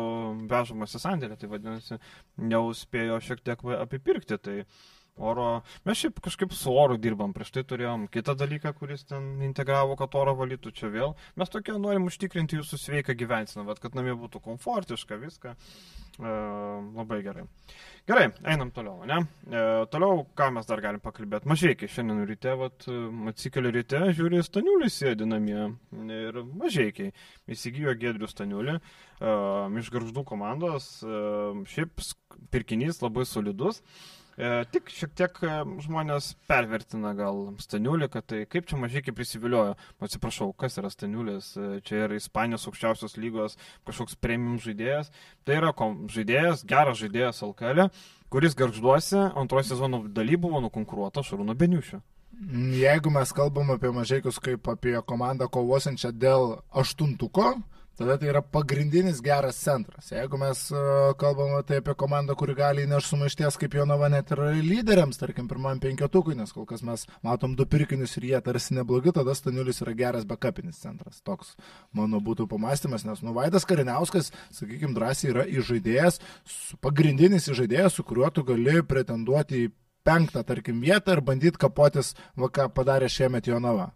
vežamas į sandėlį. Tai vadinasi, jau spėjo šiek tiek apipirkti. Tai oro. Mes šiaip kažkaip su oru dirbam, prieš tai turėjom kitą dalyką, kuris ten integravo, kad oro valytų čia vėl. Mes tokia norim užtikrinti jūsų sveiką gyvenseną, bet kad namie būtų komfortiška, viską. E, labai gerai. Gerai, einam toliau, ne? E, toliau, ką mes dar galim pakalbėti? Mažiekiai, šiandien ryte, vat, atsikeliu ryte, žiūri, staniulį sėdi namie. Ir mažiekiai. Įsigijo Gedrių staniulį e, iš garždų komandos. E, šiaip pirkinys labai solidus. E, tik šiek tiek e, žmonės pervertina gal staniulį, kad tai kaip čia mažai prisiviliojo. Atsiprašau, kas yra staniulis? E, Čia yra Ispanijos aukščiausios lygos kažkoks premium žaidėjas. Tai yra kom, žaidėjas, geras žaidėjas Alkelė, kuris garžduosi antrojo sezono daly buvo nukonkuruota Šarūno Beniušio. Mm, Jeigu mes kalbam apie mažiekius kaip apie komandą kovosiančią dėl aštuntuko, tada tai yra pagrindinis geras centras. Jeigu mes e, kalbam tai apie komandą, kuri gali įnešti sumaišties kaip Jonava net ir lyderiams, tarkim, pirmam penketukui, nes kol kas mes matom du pirkinius ir jie tarsi neblogi, tada Staniulis yra geras backupinis centras. Toks mano būtų pamastymas, nes Nuvaidas Kariniauskas, sakykime, drąsiai yra įžaidėjas, pagrindinis įžaidėjas, su kuriuo tu gali pretenduoti į penktą, tarkim, vietą ir bandyti kapotis, ką padarė šiemet Jonava.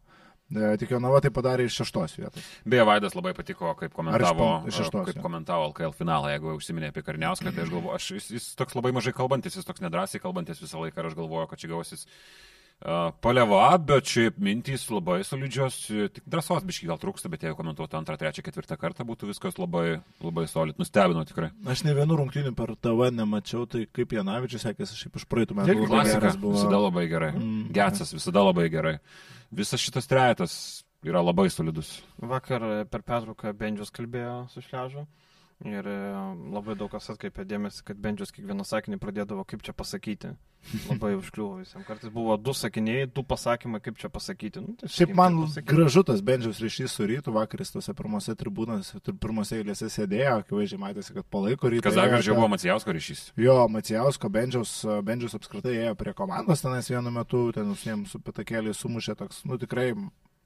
E, Tik Jonava tai padarė iš šeštos vietos. Beje, Vaidas labai patiko, kaip komentavo, šeštos, kaip jo. komentavo LKL finalą, jeigu jau užsiminė apie Karniauską, tai aš galvoju, aš, jis, jis toks labai mažai kalbantis, jis toks nedrasiai kalbantis visą laiką ir aš galvoju, kad čia gausis paleva, bet šiaip mintys labai solidžios, e, tik drąsos biškai gal trūksta, bet jeigu komentuotų antrą, trečią, ketvirtą kartą, būtų viskas labai, labai solid, nustebino tikrai. Aš ne vienų rungtynių per TV nemačiau, tai kaip Janavičius sekėsi šiaip iš praeitų metų. Labai Klasika, buvo. visada labai gerai. Mm. Getsas visada labai gerai. Visas šitas trejetas yra labai solidus. Vakar e, per pertrauką Bendžius kalbėjo su Šležu. Ir e, labai daug kas atkreipė dėmesį, kad Bendžius kiekvieną sakinį pradėdavo, kaip čia pasakyti. Labai užkliuvo visiems. Kartais buvo du sakiniai, du pasakymai, kaip čia pasakyti. Nu, tai Šiaip man gražu tas Bendžiaus ryšys su rytu, vakaris tose pirmose tribūnose, tur- pirmose eilėse sėdėjo, akivaizdžiai matėsi, kad palaiko rytą. Kas dar gražiau buvo Macijausko ryšys. Jo, Macijausko, Bendžiaus, Bendžiaus apskritai ėjo prie komandos tenais vienu metu, ten jiems su pitakėliai sumušė toks, nu tikrai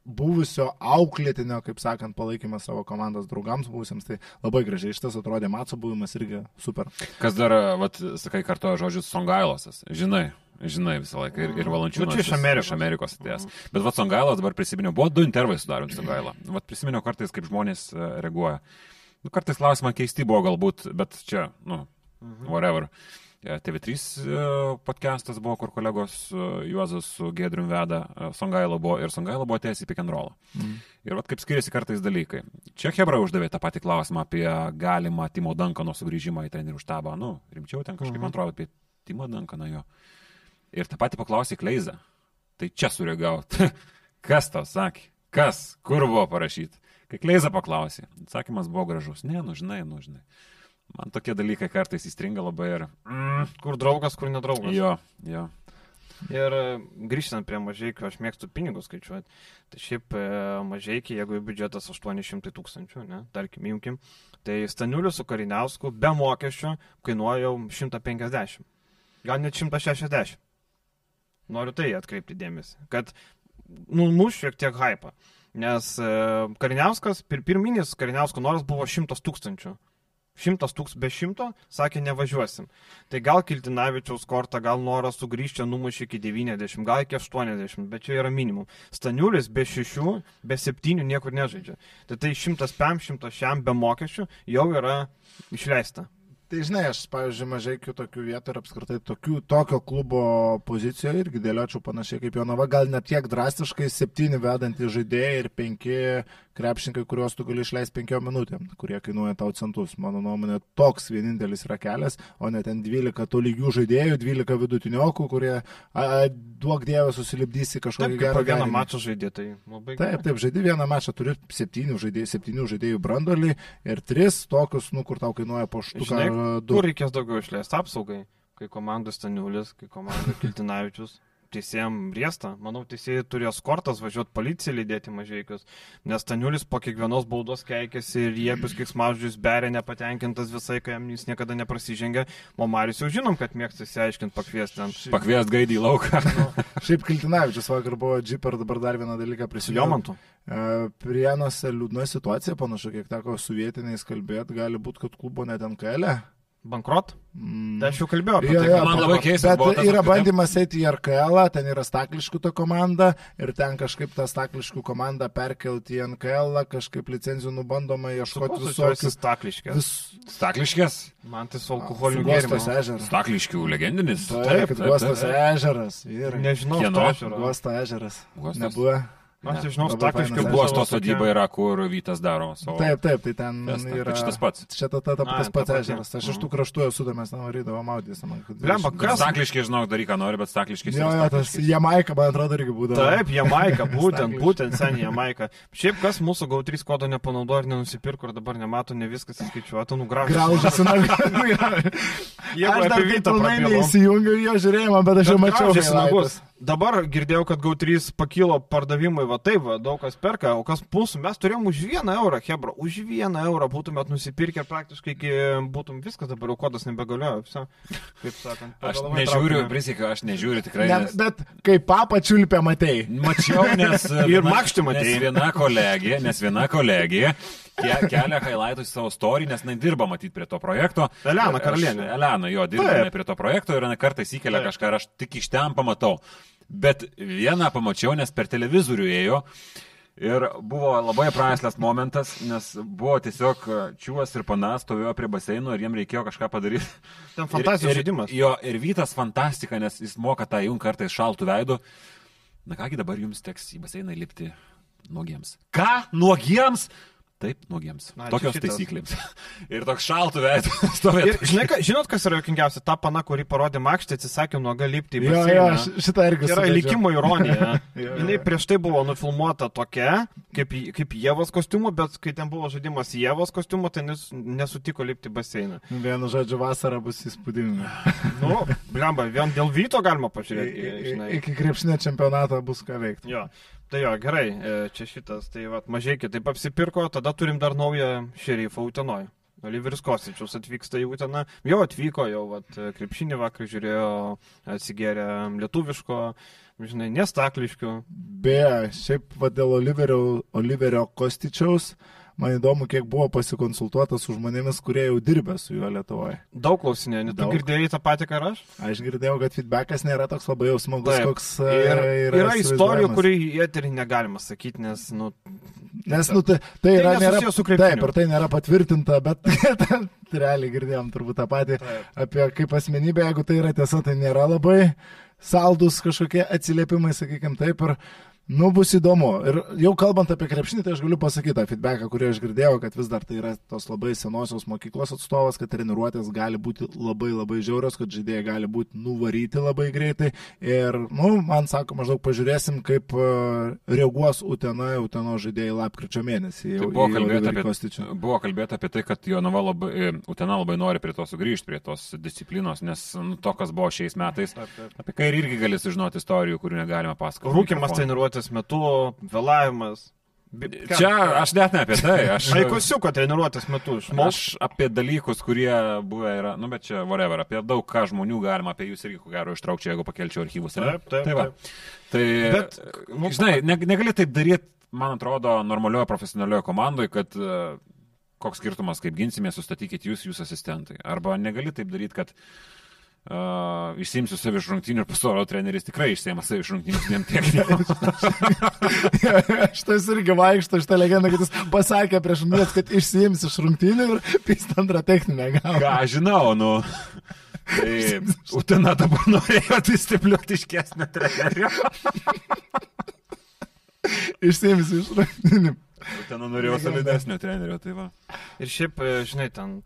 buvusio auklėtinio, kaip sakant, palaikymas savo komandos draugams buvusiems, tai labai gražiai iš tas atrodė, Matso buvimas irgi super. Kas dar, vat, sakai, kartoja žodžius Songailosas. Žinai, žinai visą laiką. Ir, ir Valančiūnas. Nu, čia iš Amerikos. Iš Amerikos atėjęs. Bet vat Songailas dabar prisiminiau, buvo du intervai sudarant Songailą. Vat prisiminiau kartais, kaip žmonės e, reaguoja. Nu, kartais klausimai keisti buvo galbūt, bet čia, nu, whatever. E, TV3 e, podcastas buvo, kur kolegos e, Juozas su Gedrium veda, e, Songailo buvo ir Songailo buvo į pick and roll. Mm. Ir vat kaip skiriasi kartais dalykai. Čia Hebra uždavė tą patį klausimą apie galimą Timo Dankano sugrįžimą į trenerių štabą. Nu, rimčiau ten kažkaip, Mhm. man atrodo, apie Timo Dankaną jo. Ir tą patį paklausė Kleiza. Tai čia sureagavo. Kas tau sakė? Kas? Kur buvo parašyta? Kai Kleiza paklausė, atsakymas buvo gražus. Ne, nu žinai, nu žinai. Man tokie dalykai kartais įstringa labai ir... Mm, Kur draugas, kur nedraugas. jo, jo. Ir e, grįžtant prie mažiekių, aš mėgstu pinigus skaičiuoti. Tai šiaip e, mažiekiai, jeigu biudžetas 800 tūkstančių, ne, tarkim, imkim, tai Staniulius su Kariniausku be mokesčių kainuoja jau 150. Gal net 160. Noriu tai atkreipti dėmesį, kad numuš šiek tiek hypą. Nes e, Kariniauskas, pir, pirminis Kariniausko noras buvo 100 tūkstančių. 100 tūkstančių be 100, sakė, nevažiuosim. Tai gal Kiltinavičiaus kortą, gal noras sugrįžti numušė iki 90, gal iki 80, bet čia yra minimum. Staniulis be 6, be 7 niekur nežaidžia. Tai tai 100 pam, 100 šiam be mokesčių jau yra išleista. Tai žinai, aš, pavyzdžiui, mažai kitokių vietų ir apskritai tokių, tokio klubo pozicijoje irgi dėliočiau panašiai kaip Jonava, gal net tiek drastiškai septyni vedantys žaidėjai ir penki krepšininkai, kuriuos tu gali išleisti penkiom minutėm, kurie kainuoja tau centus. Mano nuomonė, toks vienintelis yra kelias, o ne ten 12 to lygių žaidėjų, 12 vidutiniokų, kurie, a, duok dievą, susilipdys į Taip, kažkokį kaip gerą vieną mačą žaidė, tai labai Taip, taip, žaidži vieną mačą, turi septynių žaidėjų, septynių žaidėjų brandolį ir tris tokius, nu, kur tau kainuoja po štuką Žinai. Kur reikės daugiau išleisti apsaugai? Kai komandos Staniulis, kai komandos Kiltinavičius. Teisėjams riesta. Manau, teisėjai turės kortas važiuoti policiją lydėti mažiekius, nes Taniulis po kiekvienos baudos keikėsi ir jie bus kiek smaždžius berė nepatenkintas visai, kai jam jis niekada neprasižengė. O Marius jau žinom, kad mėgsta įsiaiškinti pakviesti ant. Pakviest gaidį į lauką. Nu, šiaip Kiltinavičius vakar buvo džip ir dabar dar vieną dalyką. Jomantu. E, Prienuose liūdna situacija, panašu, kiek teko su vietiniais kalbėti, gali būti, kad klubo net ant kelė. Bankrot? Mm. Tai aš jau kalbėjau apie Jo, tai. jo, man labai keista Bet tas, yra bandymas eiti į RKL, ten yra stakliškų ta komanda ir ten kažkaip tą stakliškų komandą perkelti į NKL, kažkaip licenzijų nubandoma ieškoti visokių. stakliškės. Vis... Stakliškės. Man tai su alkoholiniu Guostos gėrimu. ežeras. Stakliškių legendinis. Taip, kaip Guostos ežeras. Vyrai. Nežinau, Kieno? to ežero. Guosto ežeras. Guostos? Nebuvo. Aš tai žinau, fainas Buvo sodyba yra, kur Vytas daro savo. Taip, taip, tai ten festą. yra. Tai šitas pats. Čia ta, ta, ta, tas ta pats ežeras. Aš iš tų kraštų esu, tai mes ten varydavom maudytis. man, kad- Blemba, Bet Kas? Stakliškiai, žinau, daryk, ką nori, bet stakliškiai. Jo, jo, tas Jamaika, man atrodo, irgi būdavo. Taip, Jamaika, būtent, būtent seniai Jamaika. Šiaip kas mūsų GAU3 kodo nepanaudojo ir nenusipirko ir dabar nemato, ne viskas įskaičiuota, nugraužė. Graužasi, na, Jeigu aš dar Vytą į jo žiūrėjimą, bet aš jau mačiau. Dabar girdėjau, kad GAU3 pakilo pardavimai, va taip, va, daug kas perka, o kas mūsų, mes turėjom už vieną eurą, Hebra, už vieną eurą būtumėt nusipirkę ir praktiškai iki būtum viskas, dabar jau kodas nebegalioja, visa, kaip sakant. Aš nežiūriu, prisiekiu, aš nežiūriu tikrai. Ne, Nes... bet kai papa čiulpė matei. Mačiau, nes... Ir makštį matei. Nes viena kolegė, nes viena kolegė ke, kelia highlightus savo story, nes jinai dirba matyti prie to projekto. Elena Karalienė. Elena, jo, Taip. prie to projekto ir kartais įkelia Taip. kažką ir aš tik iš ten pamatau. Bet vieną pamačiau, nes per televizorių ėjo. Ir buvo labai prastas momentas, nes buvo tiesiog čiūvas ir panas stovėjo prie baseino ir jiem reikėjo kažką padaryti. Ten fantazijos ir, žaidimas. Jo, ir Vytas fantastika, nes jis moka tą jung kartais šaltų veidų. Na kągi dabar jums teks į baseiną lipti nuogiems. Ką? Nuogiems? Taip, nuogiems. Na, Tokios šitas. taisyklės. ir toks šaltų veidų stovėjo. Ir žinai, ką- žinot, kas yra jokingiausia? Ta pana, kuri parodė makštį, atsisakė nuoga lipti į Jo, jo, baseiną. š- šitą irgi Tai yra likimo ironija. Jo, jo. Jinai prieš tai buvo nufilmuota tokia, kaip, kaip Jėvos kostiumu, bet kai ten buvo žaidimas Jėvos kostiumu, tai nes, nesutiko lipti į baseiną. Vienu žodžiu, vasara bus įspūdinga. Nu, blemba, vien dėl Vyto galima pažiūrėti, I- i- žinai. Iki krepšinio čempionato bus ką veikti. Jo. Tai jo, gerai, e, čia šitas, tai va, mažai kitaip apsipirko, tada turim dar naują šerifą Utenoje. Oliveris Kostičius atvyksta į Uteną, jau atvyko, jau vat, krepšinį vakar žiūrėjo, atsigėrė lietuviško, žinai, nestakliškių. Beje, šiaip va, dėl Oliverio, Oliverio Kostičiaus, man įdomu, kiek buvo pasikonsultuota su žmonėmis, kurie jau dirbė su juo Lietuvoje. Daug klausinė, tu Daug. girdėjai tą patį, ką aš? Aš girdėjau, kad feedbackas nėra toks labai jau smagus, Taip. koks e, Ir yra, yra istorijų, kurių į eterį negalima sakyti, nes, nu, Nes, nu, tai, tai yra, nėra, taip, ir tai nėra patvirtinta, bet realiai girdėjom turbūt tą patį Taip. apie kaip asmenybę, jeigu tai yra tiesa, tai nėra labai saldus kažkokie atsiliepimai, sakykime taip, ir Nu, bus įdomu. Ir jau kalbant apie krepšinį, tai aš galiu pasakyti tą feedbacką, kurį aš girdėjau, kad vis dar tai yra tos labai senosios mokyklos atstovas, kad treniruotės gali būti labai labai žiaurios, kad žaidėjai gali būti nuvaryti labai greitai. Ir, nu, man sako, maždaug pažiūrėsim, kaip e, reaguos Utena, Uteno žaidėjai lapkričio mėnesį. Tai Jau, buvo, į kalbėta apie, buvo kalbėta apie tai, kad Jonava labai, e, Utena labai nori prie to sugrįžti, prie tos disciplinos, nes nu, to, kas buvo šiais metais, Taip, taip. apie ką ir irgi gali sužinoti istorijų, kurių negalima pasakoti. rūkimas treniruotės metu, vėlavimas. Ką? Čia aš net ne apie tai. Aš, Vaikosiuko treniruotės metu išmokš. Aš apie dalykus, kurie buvę yra, nu bet čia, whatever, apie daug ką žmonių galima, apie jūs irgi, ko gero, ištraukčiau, jeigu pakelčiau archyvus. Taip, taip, Tai, va. taip. tai Bet, nu, žinai, ne, negali taip daryti, man atrodo, normalioje profesionalioje komandoje, kad e, koks skirtumas, kaip ginsime, sustatykit jūs, jūs asistentai. Arba negali taip daryti, kad Uh, išsimsiu savi iš rungtynių ir pasaulio treneris tikrai išsėmė savi iš rungtynių vien technikų. Šitas irgi vaikšto šitą legendą, kad jis pasakė prieš minės, kad išsiims iš rungtynių ir pys antrą techninę Ką gavą. aš žinau, nu. Tai Utena dabar norėjo discipliuoti iškesnę trenerio. Išsiims iš rungtynių. Utena norėjo solidesnio trenerio, tai va. Ir šiaip, e, žinai, ten.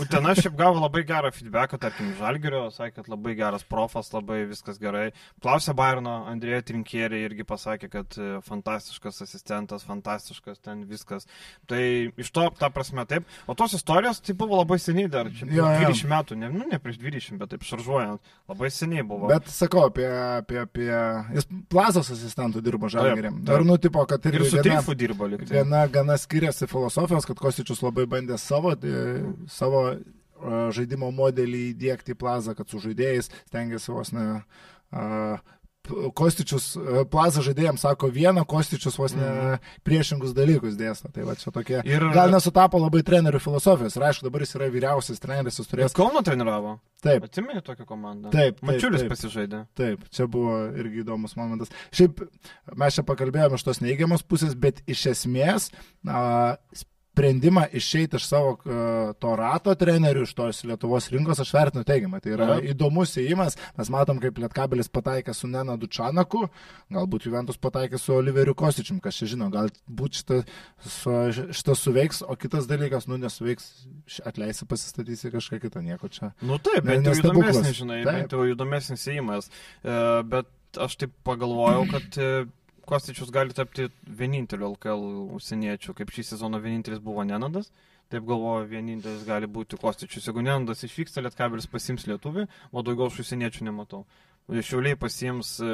Utena šiaip gavo labai gerą feedbacką, tarkim, Žalgerio, sakė, kad labai geras profas, labai viskas gerai. Klausė Bairno, Andrėja Trinkierė irgi pasakė, kad e, fantastiškas asistentas, fantastiškas ten viskas. Tai iš to, ta prasme, taip. O tos istorijos, tai buvo labai seniai dar, čia Jo, jo. 20 metų, ne, nu, ne prieš 20, bet taip šaržuojant, labai seniai buvo. Bet sakau, apie, apie, apie... Jis plazos asistentų dirbo žalgeriam. taip. Ir nu, tipo, kad ir irgi su gana- Teifu dirbo liktai. Viena gana skiriasi filosofijos, kad Kostičius labai bandė savo, e, savo e, žaidimo modelį įdėkti į plazą, kad su žaidėjais stengiasi vos ne... p- Kostičius, e, plaza žaidėjams sako vieną, Kostičius vos ne priešingus dalykus dėsto. Tai va čia tokie. Ir- Gal nesutapo labai trenerių filosofijos. Ir aišku, dabar jis yra vyriausias treneris, jis turės. Kauno treniravo. Taip, Atsimeni tokią komandą? Taip, taip, Mačiulis taip. pasižaidė. Taip, čia buvo irgi įdomus momentas. Šiaip mes čia pakalbėjome iš tos neigiamos pusės, bet iš esmės a, sprendimą išeiti iš savo to rato trenerių, iš tos Lietuvos rinkos aš vertinu teigiamai. Tai yra Taip. įdomus įėjimas. Mes matom, kaip Lietkabelis pataikė su Nena Dučanaku, galbūt Juventus pataikė su Oliveriu Kostičium, kas čia žino, galbūt šitas su, šita suveiks, o kitas dalykas, nu nesuveiks, atleisi pasistatysi kažką kitą, nieko čia. Nu taip, bent jau įdomesnis, žinai, Taip. bent jau įdomesnis įėjimas. E, bet aš taip pagalvojau, kad e, Kostičius gali tapti vieninteliu LKL užsieniečiu, kaip šį sezoną vienintelis buvo Nenadas. Taip galvoju, vienintelis gali būti Kostičius. Jeigu Nenadas išvyksta, Lietkabelis pasims lietuvį, o daugiau aš užsieniečių nematau. Šiauliai pasims e,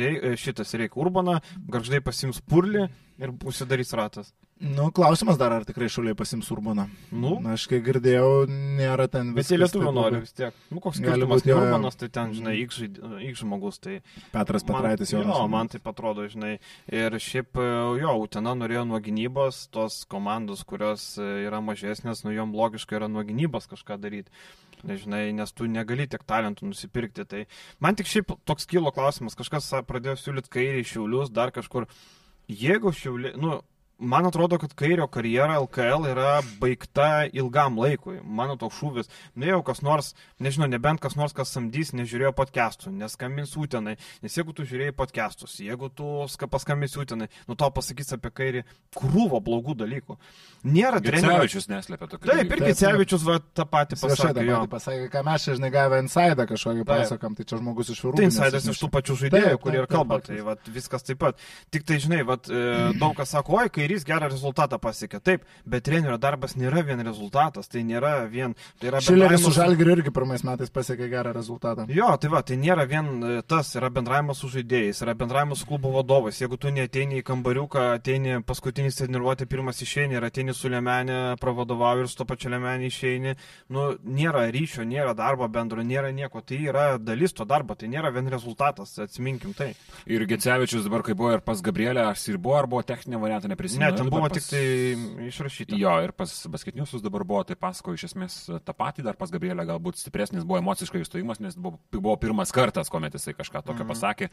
e, šitą Sireiką Urbaną, garždai pasims Purlį ir užsidarys ratas. Nu, klausimas dar, ar tikrai šuliai pasims Urbaną. Nu, Na, aš kai girdėjau, nėra ten viskas lietuvių taip nori vis tiek. Nu, koks skirtumas, jo. Urbanas, tai ten, žinai, X žmogus, tai... Petras Petraitis jau. Jo, man tai atrodo, žinai. Ir šiaip, e, jo, Utena norėjo nuo gynybos, tos komandos, kurios e, yra mažesnės, nu jom logiškai yra nuo gynybos kažką daryti. Nežinai, nes tu negali tiek talentų nusipirkti. Tai man tik šiaip toks kilo klausimas, kažkas pradėjo siūlyti kairį šiaulius, dar kažkur. Jeigu šiauliai, nu, man atrodo, kad kairio karjera LKL yra baigta ilgam laikui. Mano toks šūvis. Nu, jau kas nors, nežinau, nebent kas nors, kas samdys, nežiūrėjo podcastų, neskambins ūtenai. Nes jeigu tu žiūrėjai podcastus, jeigu tu ska- paskambins ūtenai, nu tau pasakys apie kairį krūvo blogų dalykų. Nėra trenerių. Gecevičius neslėpia tokių. Taip, dalykų. ir Taip, Gicevičius va tą patį pasakė. patį pasakė, ką mes čia, žinai, gavę insaidą kažkokį Taip. pasakam, tai čia žmogus iš virūnų. Tai insidas iš tų pačių žaidėjų, Taip, kurie ir taip, kalba, taip, tai vat, viskas taip pat. Tik tai, žinai, vat, e, daug kas sako, oi, kairys gerą rezultatą pasiekė. Taip, bet trenerio darbas nėra vien rezultatas, tai nėra vien... Tai yra Šileris su Žalgiriu irgi pirmais metais pasiekė gerą rezultatą. Jo, tai va, tai nėra vien e, tas, yra bendravimas su žaidėjais, yra bendravimas su klubo vadovais. Jeigu tu neteini į kambariuką, ateini paskutinis treniruotė, pirmas išeini ir ateini su lemenė, pravadovauji ir su to pačiu lemenė išeini, nu, nėra ryšio, nėra darbo bendro, nėra nieko. Tai yra dalis to darbo, tai nėra vien rezultatas, atsiminkim tai. Ir Gecevičius dabar, kai buvo ir pas Gabrielę, ar ir buvo, ar buvo techninė variantą, neprisimenu. Ne, ten Ir buvo dabar tik tai išrašyta. Jo, ir pas basketiniusius dabar buvo, tai pasako iš esmės tą patį, dar pas Gabrielę galbūt stipresnis buvo emociškai įstojimas, nes buvo, buvo pirmas kartas, kuomet jisai kažką tokio Mhm. pasakė.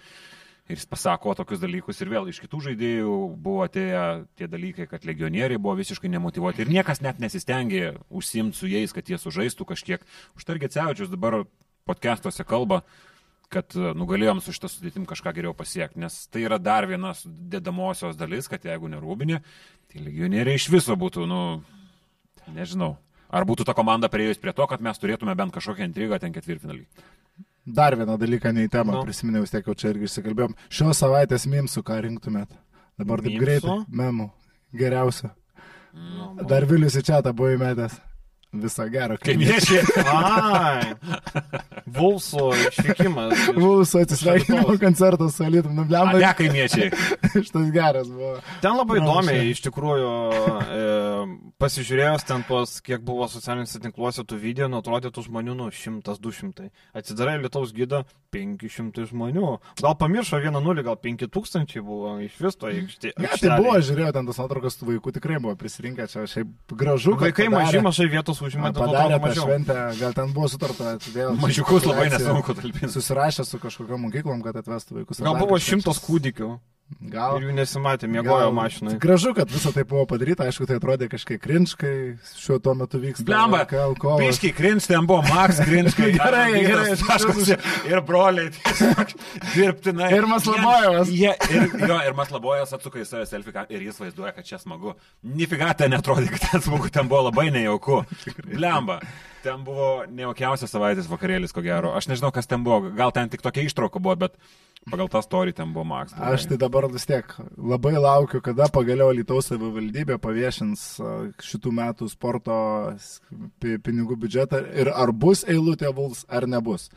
Ir jis pasako tokius dalykus ir vėl iš kitų žaidėjų buvo atėję tie dalykai, kad legionieriai buvo visiškai nemotivuoti ir niekas net nesistengė užsimti su jais, kad jie sužaistų kažkiek. Užtargė Cevičius dabar podcastuose kalba, kad e, nugalėjom su šitą sudėtim kažką geriau pasiekti, nes tai yra dar viena dedamosios dalis, kad jeigu nerūbinė, tai legionieriai iš viso būtų, nu, nežinau. Ar būtų ta komanda prieėjus prie to, kad mes turėtume bent kažkokią intrigą ten ketvirtfinalį? Dar vieną dalyką nei temą, Nu. no. prisiminiau, vis tiek jau čia irgi išsikalbėjom. Šios savaitės mimsų, ką rinktumėt? Dabar taip greitai. Memų. Geriausia. Nu, Dar Vilius į čia tą buvo įmetęs. Visą gerą. Kaimiečiai. Ai, Vulso išvykimas. iš- Mūsų atsisveikinimo koncertas su Alitum. Nu, A, blemba, ne kaimiečiai. šitas geras buvo. Ten labai įdomiai, iš tikrųjų, e, pasižiūrėjus ten tuos, kiek buvo socialiniuose tinkluose tų video, nu atrodė tų žmonių, nu, 100-200. Atsidarai Lietuvos gydą, 500 žmonių. Gal pamiršo 1-0, gal 5000 buvo iš vis to aikštė. Ne, tai buvo, žiūrėjau, ten tas nuotraukas tų vaikų tikrai buvo prisirinkę, čia šiaip gražu. Vaikai mažai, mažai vietos užima, to Padarė tą šventę, gal ten buvo sutarta vėl. Mažiukus labai nesunku talpinti. Susirašė su kažkokiam mokyklom, kad atvestų vaikus. Gal buvo šimtas kūdikių. Gal, Ir jų nesimatė, mėgojo mašinai. Gražu, kad visą tai buvo padaryta, aišku, tai atrodė kažkiek krinčkai, šiuo tuo metu vyksta. Blemba. Biškiai Krins, ten buvo Max Krins, Gerai, gerai, Taškas, ir broliai, dirbtinai. Ir Maslabojevas. Jie, ir, jo, ir Maslabojevas atsuka į save selfie ir jis vaizduoja, kad čia smagu. Nifiga ten netrodė, kad ten smagu, ten buvo labai nejauku. Blemba. Ten buvo nejaukiausias savaitės vakarėlis, ko gero. Aš nežinau, kas ten buvo. Gal ten tik tokia ištrauka buvo, bet pagal tą story ten buvo Max. Aš tai dabar vis tiek labai laukiu, kada pagaliau Lietuvos savivaldybė paviešins šitų metų sporto pinigų biudžetą ir ar bus eilutė Vuls ar nebus.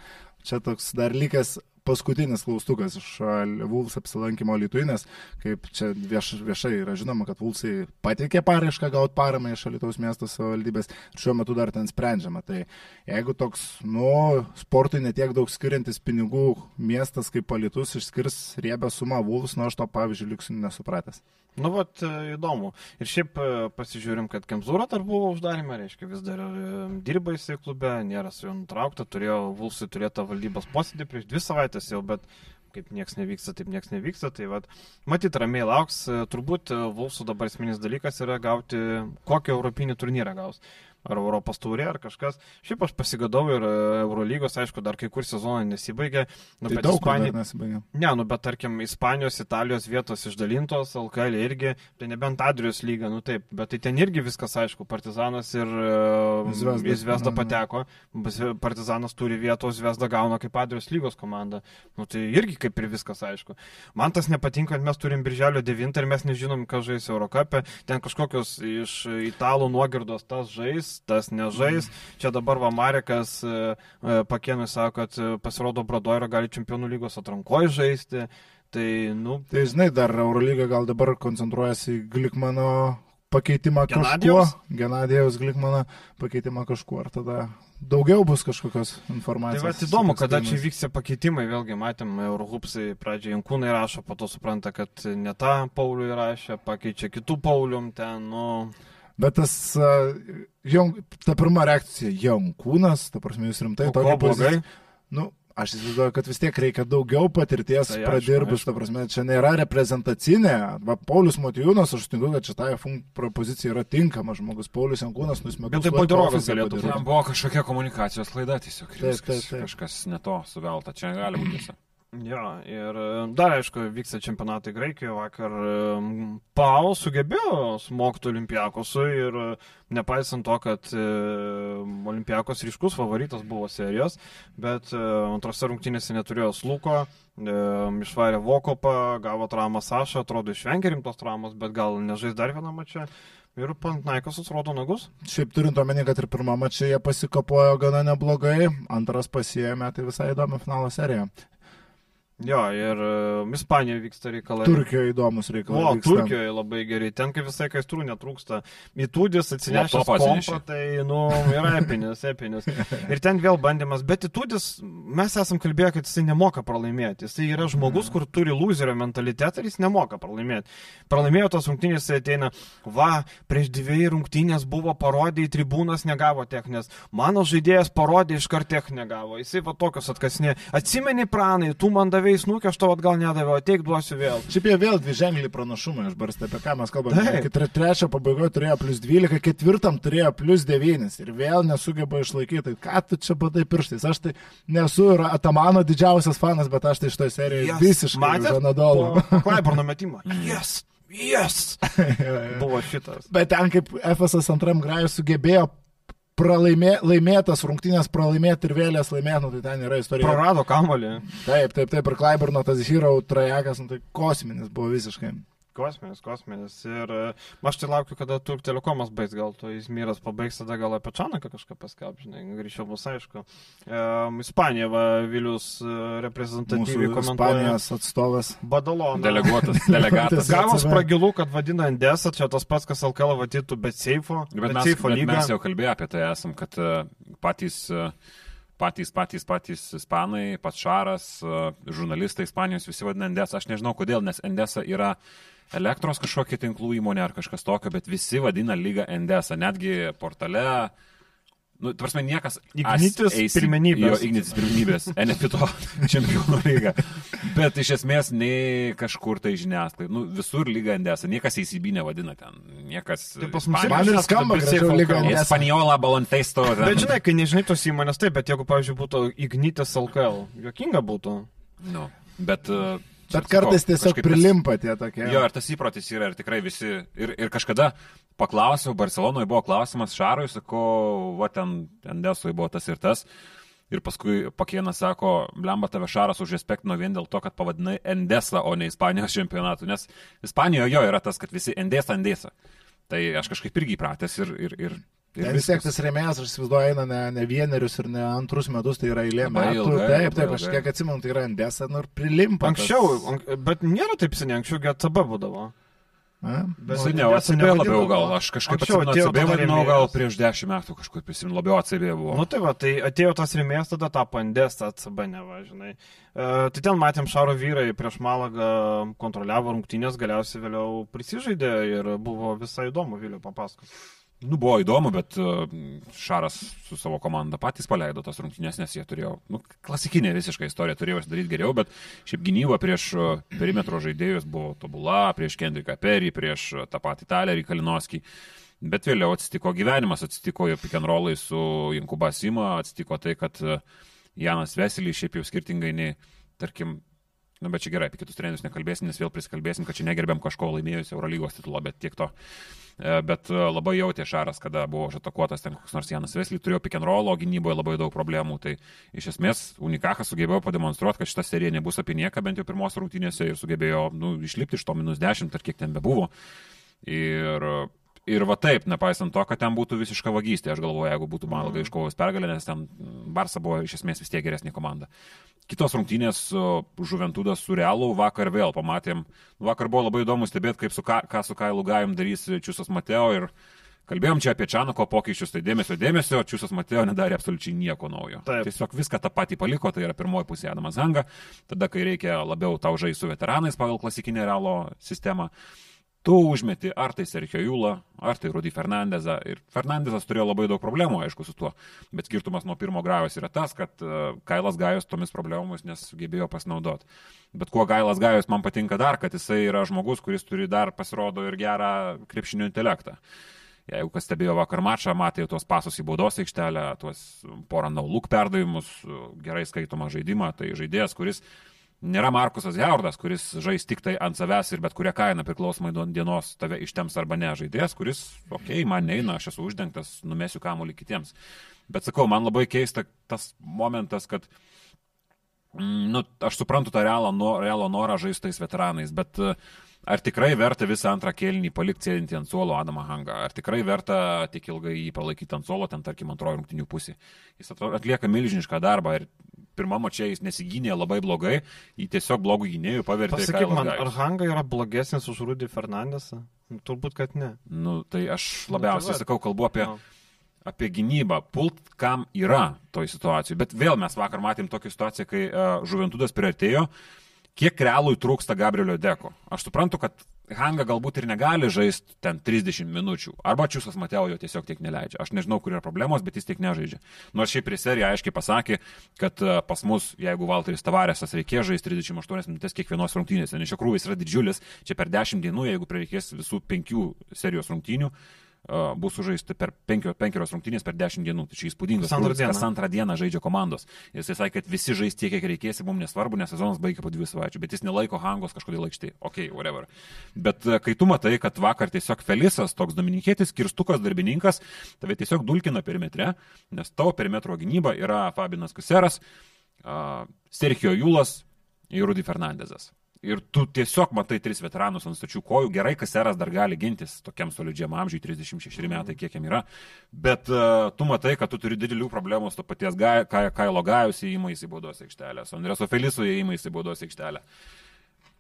Čia toks dar likęs paskutinis klaustukas iš a, Vuls apsilankimo Lietuvinės, kaip čia vieš, viešai yra žinoma, kad Vulsai pateikė paraišką gauti paramą iš Lietuvos miesto savivaldybės ir šiuo metu dar ten sprendžiama. Tai jeigu toks, nu, sportui netiek daug skiriantis pinigų miestas kaip Palitus išskirs riebę sumą Vuls, nu aš to pavyzdžiui liksiu nesupratęs. Nu, vat, e, įdomu. Ir šiaip e, pasižiūrim, kad Kemzūra dar buvo uždarime, reiškia, vis dar e, dirba jisai klube, nėra su juo nutraukta, turėjo Vulsui turėtą valdybos posėdį prieš dvi savaitės jau, bet kaip niekas nevyksta, taip niekas nevyksta, tai vad, matyt, ramiai lauks, turbūt Vulsų dabar esminis dalykas yra gauti, kokį europinį turnyrą gaus. Ar Europos taurė, ar kažkas. Šiaip aš pasigadau ir e, Eurolygos, aišku, dar kai kur sezonai nesibaigė. Nu, Tai bet daug dar nesibaigė. Ne, nu bet tarkim, Ispanijos, Italijos vietos išdalintos, LKL irgi, tai nebent Adrijos lyga, nu taip, bet tai ten irgi viskas aišku, Partizanas ir Zvezda. į Zvezdą Mhm. pateko, Bas- Partizanas turi vietos, Zvezda gauna kaip Adrijos lygos komanda, nu tai irgi kaip ir viskas aišku. Man tas nepatinka, kad mes turim birželio 9 ir mes nežinom, kas žais Eurocapė, ten kažkokios iš italų nuogirdos tas žais, tas nežais, čia dabar va Marekas e, e, pakėnui sako, kad e, pasirodo Bradoiro gali čempionų lygos atrankoje žaisti. Tai, nu, Tai žinai, dar Eurolyga gal dabar koncentruojasi į Glikmano pakeitimą kažkuo. Genadijaus? Genadijaus Glikmano pakeitimą kažkuo. Ar tada daugiau bus kažkokios Tai informacijos? va, įdomu, kada čia vyks pakeitimai, vėlgi matėm, Eurohupsai pradžioje Jankūnai rašo, po to supranta, kad ne tą Paulių įrašė, pakeičia kitų Paulium ten, nu, Bet tas, uh, jaun, ta pirma reakcija, jankūnas, ta prasme, jūs rimtai o ko tokia blogai. Nu, aš įsivaizduoju, kad vis tiek reikia daugiau patirties Tai pradirbus, ta prasme, čia nėra reprezentacinė. Va, Paulius Motijūnas, aš sutinku, kad šitai pozicija yra tinkamas žmogus. Paulius Jankūnas nusmėgė. Bet tai Bodirogas galėtų Ten buvo kažkokia komunikacijos klaida tiesiog. Taip, taip, taip. Kažkas ne to suvelta. Čia gali būti tiesa. Jo, ir e, dar aišku, vyksta čempionatai Graikijoje, vakar e, Pau sugebėjo smogti Olimpiakosui ir e, nepaisant to, kad Olimpiakos ryškus favoritas buvo serijos, bet antrose rungtynėse neturėjo sluko, išvarė Vokopą, gavo traumą Sašą, atrodo išvengė rimtos traumos, bet gal nežais dar vieną mačią. Ir Pantnaikos atrodo nagus. Šiaip turint omeny, kad ir pirmą mačą jie pasikapojo gana neblogai, antras pasijėmė, tai visai įdomi finalo serija. Jo, ir e, Ispanijoje vyksta reikalai. Turkijoje įdomus reikalas. O, vyksta. Turkijoje labai gerai, ten kaip visai kaistrų netrūksta. Įtūdis atsinešęs kompą, tai, nu, yra epinis, epinis. Ir ten vėl bandymas, bet įtūdis, mes esam kalbėję, kad jisai nemoka pralaimėti. Jisai yra žmogus, kur turi loserio mentalitetą ir jis nemoka pralaimėti. Pralaimėjo tos rungtynės, jisai ateina, va, prieš dviejų rungtynės buvo parodė tribūnas, negavo techninės. Mano žaidėjas parodė, iškart techninę gavo. Jisai va tokios atkasnė. Atsimeni pranai, tu man davėjai snukį, aš tavo atgal nedaviau, ateik duosiu vėl. Šiaip jie vėl dvi ženklį pranašumą išbarstė, apie ką mes kalbame. Tre- trečio pabaigoje turėjo plus 12, ketvirtam turėjo plus 9 ir vėl nesugeba išlaikyti. Ką tu čia badai pirštais? Aš tai nesu ir Atamano didžiausias fanas, bet aš tai šitoje serijoje yes. visiškai Matėt? Žanadolu. Po Klaiburno metimo. Yes! Yes! Buvo šitas. Bet ten kaip FSS antram grajui sugebėjo pralaimė, laimėtas rungtynės pralaimėti ir vėlės laimėti, nu, tai ten yra istorija. Prarado kamolį. Taip, taip, taip, ir Klaiburno tas hero trajekas, nu, tai kosminis buvo visiškai. Kosminis, kosminis. Ir e, aš tai laukiu, kada Turk telekomas baigs, gal to Izmyras pabaigs, tada gal apie Čanaką kažką paskelb, žinai, greičiau bus aišku. E, Ispanija, va, Vilius e, reprezentatyviai komentuoja. Ispanijos atstovas. Badalona. Deleguotas, delegatas. Gavo ECB. spragilų, kad vadina Endesą, čia tas pats, kas LKL vadintų bet seifo. Bet mes, seifo bet mes jau kalbėjome apie tai, esam, kad e, patys, patys, patys, patys ispanai, pats Šaras, žurnalistai Ispanijos visi vadina Endesą. Aš nežinau kodėl, nes Endesa yra elektros kažkokia tinklų įmonė ar kažkas tokio, bet visi vadina lygą Endesą. Netgi portale Nu, tvarsime, niekas. Ignitis as- pirmenybės. Jo, Ignitis pirmenybės. NFito čempionų lyga. Bet iš esmės nei kažkur tai žiniasklaida. Nu, visur lyga Endesa. Niekas ACB nevadina ten. Niekas. Tai pas mus Žiniasklaida skamba baisiai gražiau lyga Falcao. Endesa. Espaniola, Balonfesto. Bet žinai, kai nežinai tos įmonės, taip, bet jeigu, pavyzdžiui, būtų Ignitis LKL, jokinga būtų. Nu, bet. uh, Bet kartais tiesiog prilimpa tie tokie. Jo, ir tas įprotis yra, ir tikrai visi. Ir, ir kažkada paklausiau, Barcelonoje buvo klausimas Šarui, sakau, va ten Endesoje buvo tas ir tas. Ir paskui Pakienas sako, blemba tave Šaras užrespektino vien dėl to, kad pavadinai Endesą, o ne Ispanijos čempionatu. Nes Ispanijoje jo yra tas, kad visi Endesa, Endesa. Tai aš kažkaip irgi įpratęs ir... ir, ir ir vis tiek tas remėjas, aš įsivaizduoju, eina ne, ne vienerius ir ne antrus metus, tai yra eilė metų. ilgai, taip, taip, aš kiek atsimenu, tai yra Endesa, nu ir prilimpa. tas- Anksčiau, ank- bet nėra taip seniai, anksčiau GCB būdavo. A? Bet Seniau Endesa atsibė labiau gal, aš kažkaip Anksčiau atsimenu, atėjo atsibė vadinau gal prieš dešimt metų kažkur prisimenu, labiau atsibė buvo. Nu tai va, tai atėjo tas rėmėjas, tada tapo Endesta ACB, neva, žinai. Uh, tai ten matėm Šaro vyrai prieš Malagą kontroliavo rungtynės, galiausiai vėliau prisižaidė ir buvo visai įdomu, Viliu, papasakok. Nu, buvo įdomu, bet uh, Šaras su savo komanda patys paleido tas rungtynės, nes jie turėjo, nu, klasikinė visiškai istorija, turėjo daryti geriau, bet šiaip gynyba prieš uh, perimetro žaidėjus buvo tobula, prieš Kendriką Perry, prieš uh, tą patį Talerį Kalinoskį. Bet vėliau atsitiko gyvenimas, atsitiko jo rollai su Inkuba Sima, atsitiko tai, kad Janas Veselį šiaip jau skirtingai nei, tarkim, Na, bet čia gerai, apie kitus trenerius nekalbėsim, nes vėl prisikalbėsim, kad čia negerbėm kažko laimėjusio Eurolygos titulo, bet tiek to. E, Bet e, labai jautė Šaras, kada buvo užatakuotas ten koks nors Janas Vesly, turėjo pick and roll, o gynyboje labai daug problemų. Tai iš esmės Unikachas sugebėjo pademonstruoti, kad šita serija nebus apie nieką, bent jau pirmos rungtynėse ir sugebėjo nu, išlipti iš to minus 10 ar kiek ten bebuvo. Ir, ir va taip, nepaisant to, kad ten būtų visiška vagystė, aš galvoju, jeigu būtų Malaga iškovojus pergalę, nes ten Barsa buvo iš esmės vis tiek geresnė komanda. Kitos rungtynės Žuventudas su Realu vakar vėl pamatėm. Vakar buvo labai įdomu stebėti, kaip su, ka, ką su Kailu Gajum darys Čiusas Mateo ir kalbėjom čia apie Čanako pokyčius, tai dėmesio, dėmesio, Čiusas Mateo nedarė absoliučiai nieko naujo. Taip. Tiesiog viską tą patį paliko, tai yra pirmoji pusė Adamas Hanga, tada kai reikia labiau tau žaisti su veteranais pagal klasikinę Realo sistemą. Tu užmeti ar tai Sergio Jūlą, ar tai Rudy Fernandezą. Ir Fernandezas turėjo labai daug problemų, aišku, su tuo. Bet skirtumas nuo pirmo Gajos yra tas, kad uh, Kailas Gajos tomis problemomis nesugebėjo pasinaudoti. Bet kuo Gailas Gajos man patinka dar, kad jisai yra žmogus, kuris turi dar pasirodo ir gerą krepšinio intelektą. Jeigu kas stebėjo vakar mačą, matė tuos pasus į baudos aikštelę, tuos porą nauluk perdavimus, gerai skaitomą žaidimą, tai žaidėjas, kuris nėra Markusas Jaurdas, kuris žais tik tai ant savęs ir bet kurią kainą priklausomai nuo dienos tave ištems arba ne. Žaidėjas, kuris, okei, okay, man neina, aš esu uždengtas, numesiu kamuolį kitiems. Bet sakau, man labai keista tas momentas, kad Mm, Nu, aš suprantu tą realo, no, realo norą žaisti tais veteranais, bet e, ar tikrai verta visą antrą kėlinį palikti sėdinti ant suolo Adamą Hangą? Ar tikrai verta tik ilgai jį palaikyti ant suolo, ten tarkim antrojo rungtinių pusė? Jis atlieka milžinišką darbą ir pirmame čia jis nesigynė labai blogai, jį tiesiog blogų gynėjų pavertė. Pasakyk Kailas man, Gajus. ar Hanga yra blogesnis už Rudy Fernandesą? Nu, Turbūt, kad ne. Nu, tai aš Nu, labiausiai tai va. sakau, kalbu apie, Nu. apie gynybą, pult kam yra toj situacijai. Bet vėl mes vakar matėm tokią situaciją, kai uh, Žuventudas priartėjo, kiek realui trūksta Gabrielio Deko. Aš suprantu, kad Hanga galbūt ir negali žaisti ten 30 minučių, arba Čiusas Mateo jo tiesiog tiek neleidžia. Aš nežinau, kur yra problemos, bet jis tiek nežaidžia. Nors šiaip prie serija aiškiai pasakė, kad e, pas mus, jeigu Valteris Tavarėsas reikės žaisti 38 minutės kiekvienos rungtynės, nes tikrųjų jis yra didžiulis, čia per 10 dienų, jeigu prireikės visų penkių serijos rungtynių, uh, bus sužaisti per penkio, penkios rungtynės per dešimt dienų. Tai čia įspūdingas Kas antrą dieną. žaidžia komandos. Jis sakė, kad visi žais tiek, kiek reikės, mums nesvarbu, nes sezonas baigia po dviejų savaičių, bet jis nelaiko hangos kažkodėl aikštėje. Ok, whatever. Bet e, kai tu matai, kad vakar tiesiog Felisas, toks dominikėtis, kirstukas darbininkas, tave tiesiog dulkina perimetre, nes tavo perimetro gynyba yra Fabinas Kuseras, Sergio Jūlas ir Rudy Fernandezas. Ir tu tiesiog matai tris veteranus ant stačių kojų. Gerai, Kaseras dar gali gintis tokiam solidžiam amžiui, 36 metai, kiek jam yra. Bet uh, tu matai, kad tu turi didelių problemų su to paties Kailo Gajus įėjimais į baudos aikštelę, su Andreso Felisu įėjimais į baudos aikštelę.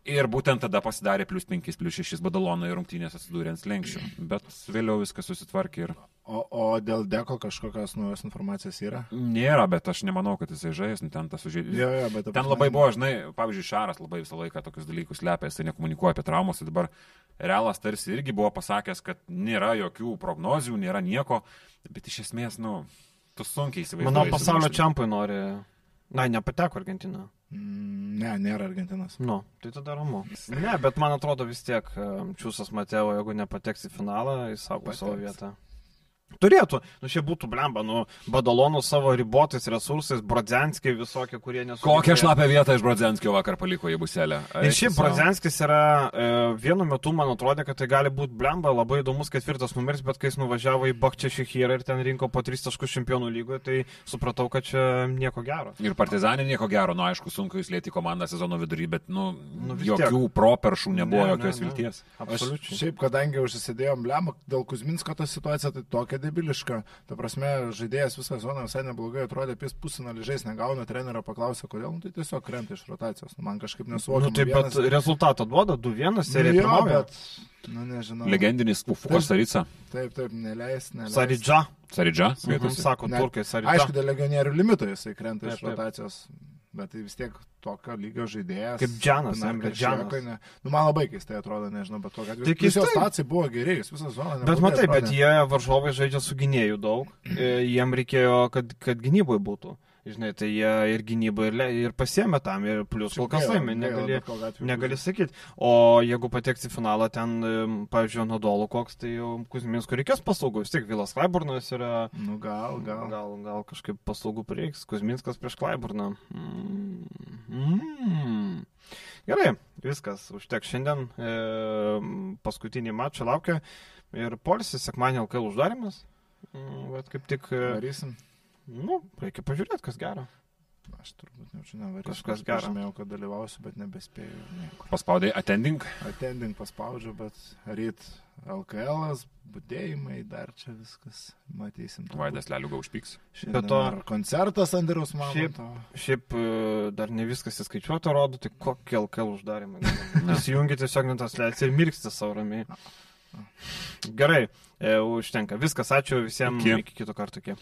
Ir būtent tada pasidarė plus 5, plus 6 badalonai rungtynės atsidūrė ant slengščių. Bet vėliau viskas susitvarkė ir O, o dėl deko kažkokios naujos informacijos yra? nėra, bet aš nemanau, kad jisai žais, nu, ten tas bet Ten labai buvo, žinai, pavyzdžiui, Šaras labai visą laiką tokius dalykus lepia, jisai nekomunikuoja apie traumas, tai dabar Realas tarsi irgi buvo pasakęs, kad nėra jokių prognozių, nėra nieko, bet iš esmės, nu, Tu sunkiai įsivaizduoji. Manau, pasaulio čempai nori. Na, nepateko Argentina. Mm, Ne, nėra Argentinas. Nu, tai tada ramu. Ne, bet man atrodo vis tiek e, Čiūsas Mateo, jeigu nepateks į finalą, jis saugo savo vietą. Turėtų, nu čia būtų blemba, nu, Badalonų savo ribotais resursais, Brodzenskiai visokie, kurie nesu. Kokią šlapę vietą iš Brodzenskio vakar paliko į buselę? Ir šiaip Brodzenskis yra, e, vienu metu man atrodė, kad tai gali būti blemba, labai įdomus ketvirtas numeris, bet kai jis nuvažiavo į Bakčią Šihyrą ir ten rinko po 3 taškus čempionų lygoje, tai supratau, kad čia nieko gero. Ir Partizanė nieko gero, nu aišku, sunku įslėti komandą sezono vidury, bet, nu, Nu, jokių properšų nebuvo, Ne, ne, jokios ne. vilties. Aš Absoliučiai. šiaip, kadangi užsisėdėjom lemą dėl Kuzminsko tą situaciją, tai tokia debiliška. Ta prasme, žaidėjas visą sezoną visai neblogai atrodė, apie pusfinalį žais negauna, trenerio paklausė, kodėl, nu, tai tiesiog krenta iš rotacijos. Nu, man kažkaip nesuvokiama. Nu, tai bet rezultatą duoda 2-1, serija jo, pirmauja. bet, nu, nežinau. Legendinis Ufuko Taip. Starica. Taip, taip, neleis, neleis. Saridža. Saridža, Mhm, skaitosi. Sako, Ne. turkai Saridža. Aišku, dėl legionierių limito jisai krenta Taip, iš taip. Bet tai vis tiek tokio lygio žaidėjas. Kaip Džanas, Emre Kašėko, Džanas. ne. Nu, man labai keistai atrodo, nežinau, bet kokia. Tai Plius jo stacijai buvo geri, jis visą zoną. Bet matai, bet jie varžovai žaidžia su gynėjų daug. E, Jiem reikėjo, kad, kad gynyboje būtų. Žinai, tai jie ir gynyboje ir, ir pasiemė tam, ir plus kol kas laimė, negali, negali sakyti. O jeigu pateks į finalą ten, pavyzdžiui, Nadolo koks, tai jau Kuzminsko reikės paslaugų. Vis tiek Vilas Klaiburnas yra. Nu, gal, gal. Gal, gal kažkaip paslaugų prieiks. Kuzminskas prieš Klaiburną. Mm. Mm. Gerai, viskas. Užtek šiandien. E, paskutinį mačą laukia. Ir polisis, sekmanį LKL uždarimas. Mm, Bet kaip tik, e, Varysim. Nu, reikia pažiūrėti, kas gero. Aš turbūt nejaučiu, nevarysiu. Kažkas Aš gero. Pažymėjau, kad dalyvausiu, bet nebespėjau. Nieko. Paspaudai attending. Attending paspaudžiu, bet ryt LKL, būdėjimai, dar čia viskas. Matysim. turbūt. Vaidas Leliuga užpyks. Šiandien Be to- ar koncertas Andriaus Šiaip- Mamonto. Šiaip e, dar ne viskas įskaičiuota rodo, tai kokie LKL uždarimai. Įsijungi tiesiog net tas leis ir mirksti savo ramiai. Gerai, e, užtenka. Viskas, ačiū visiems. Iki. Iki kito karto. Iki.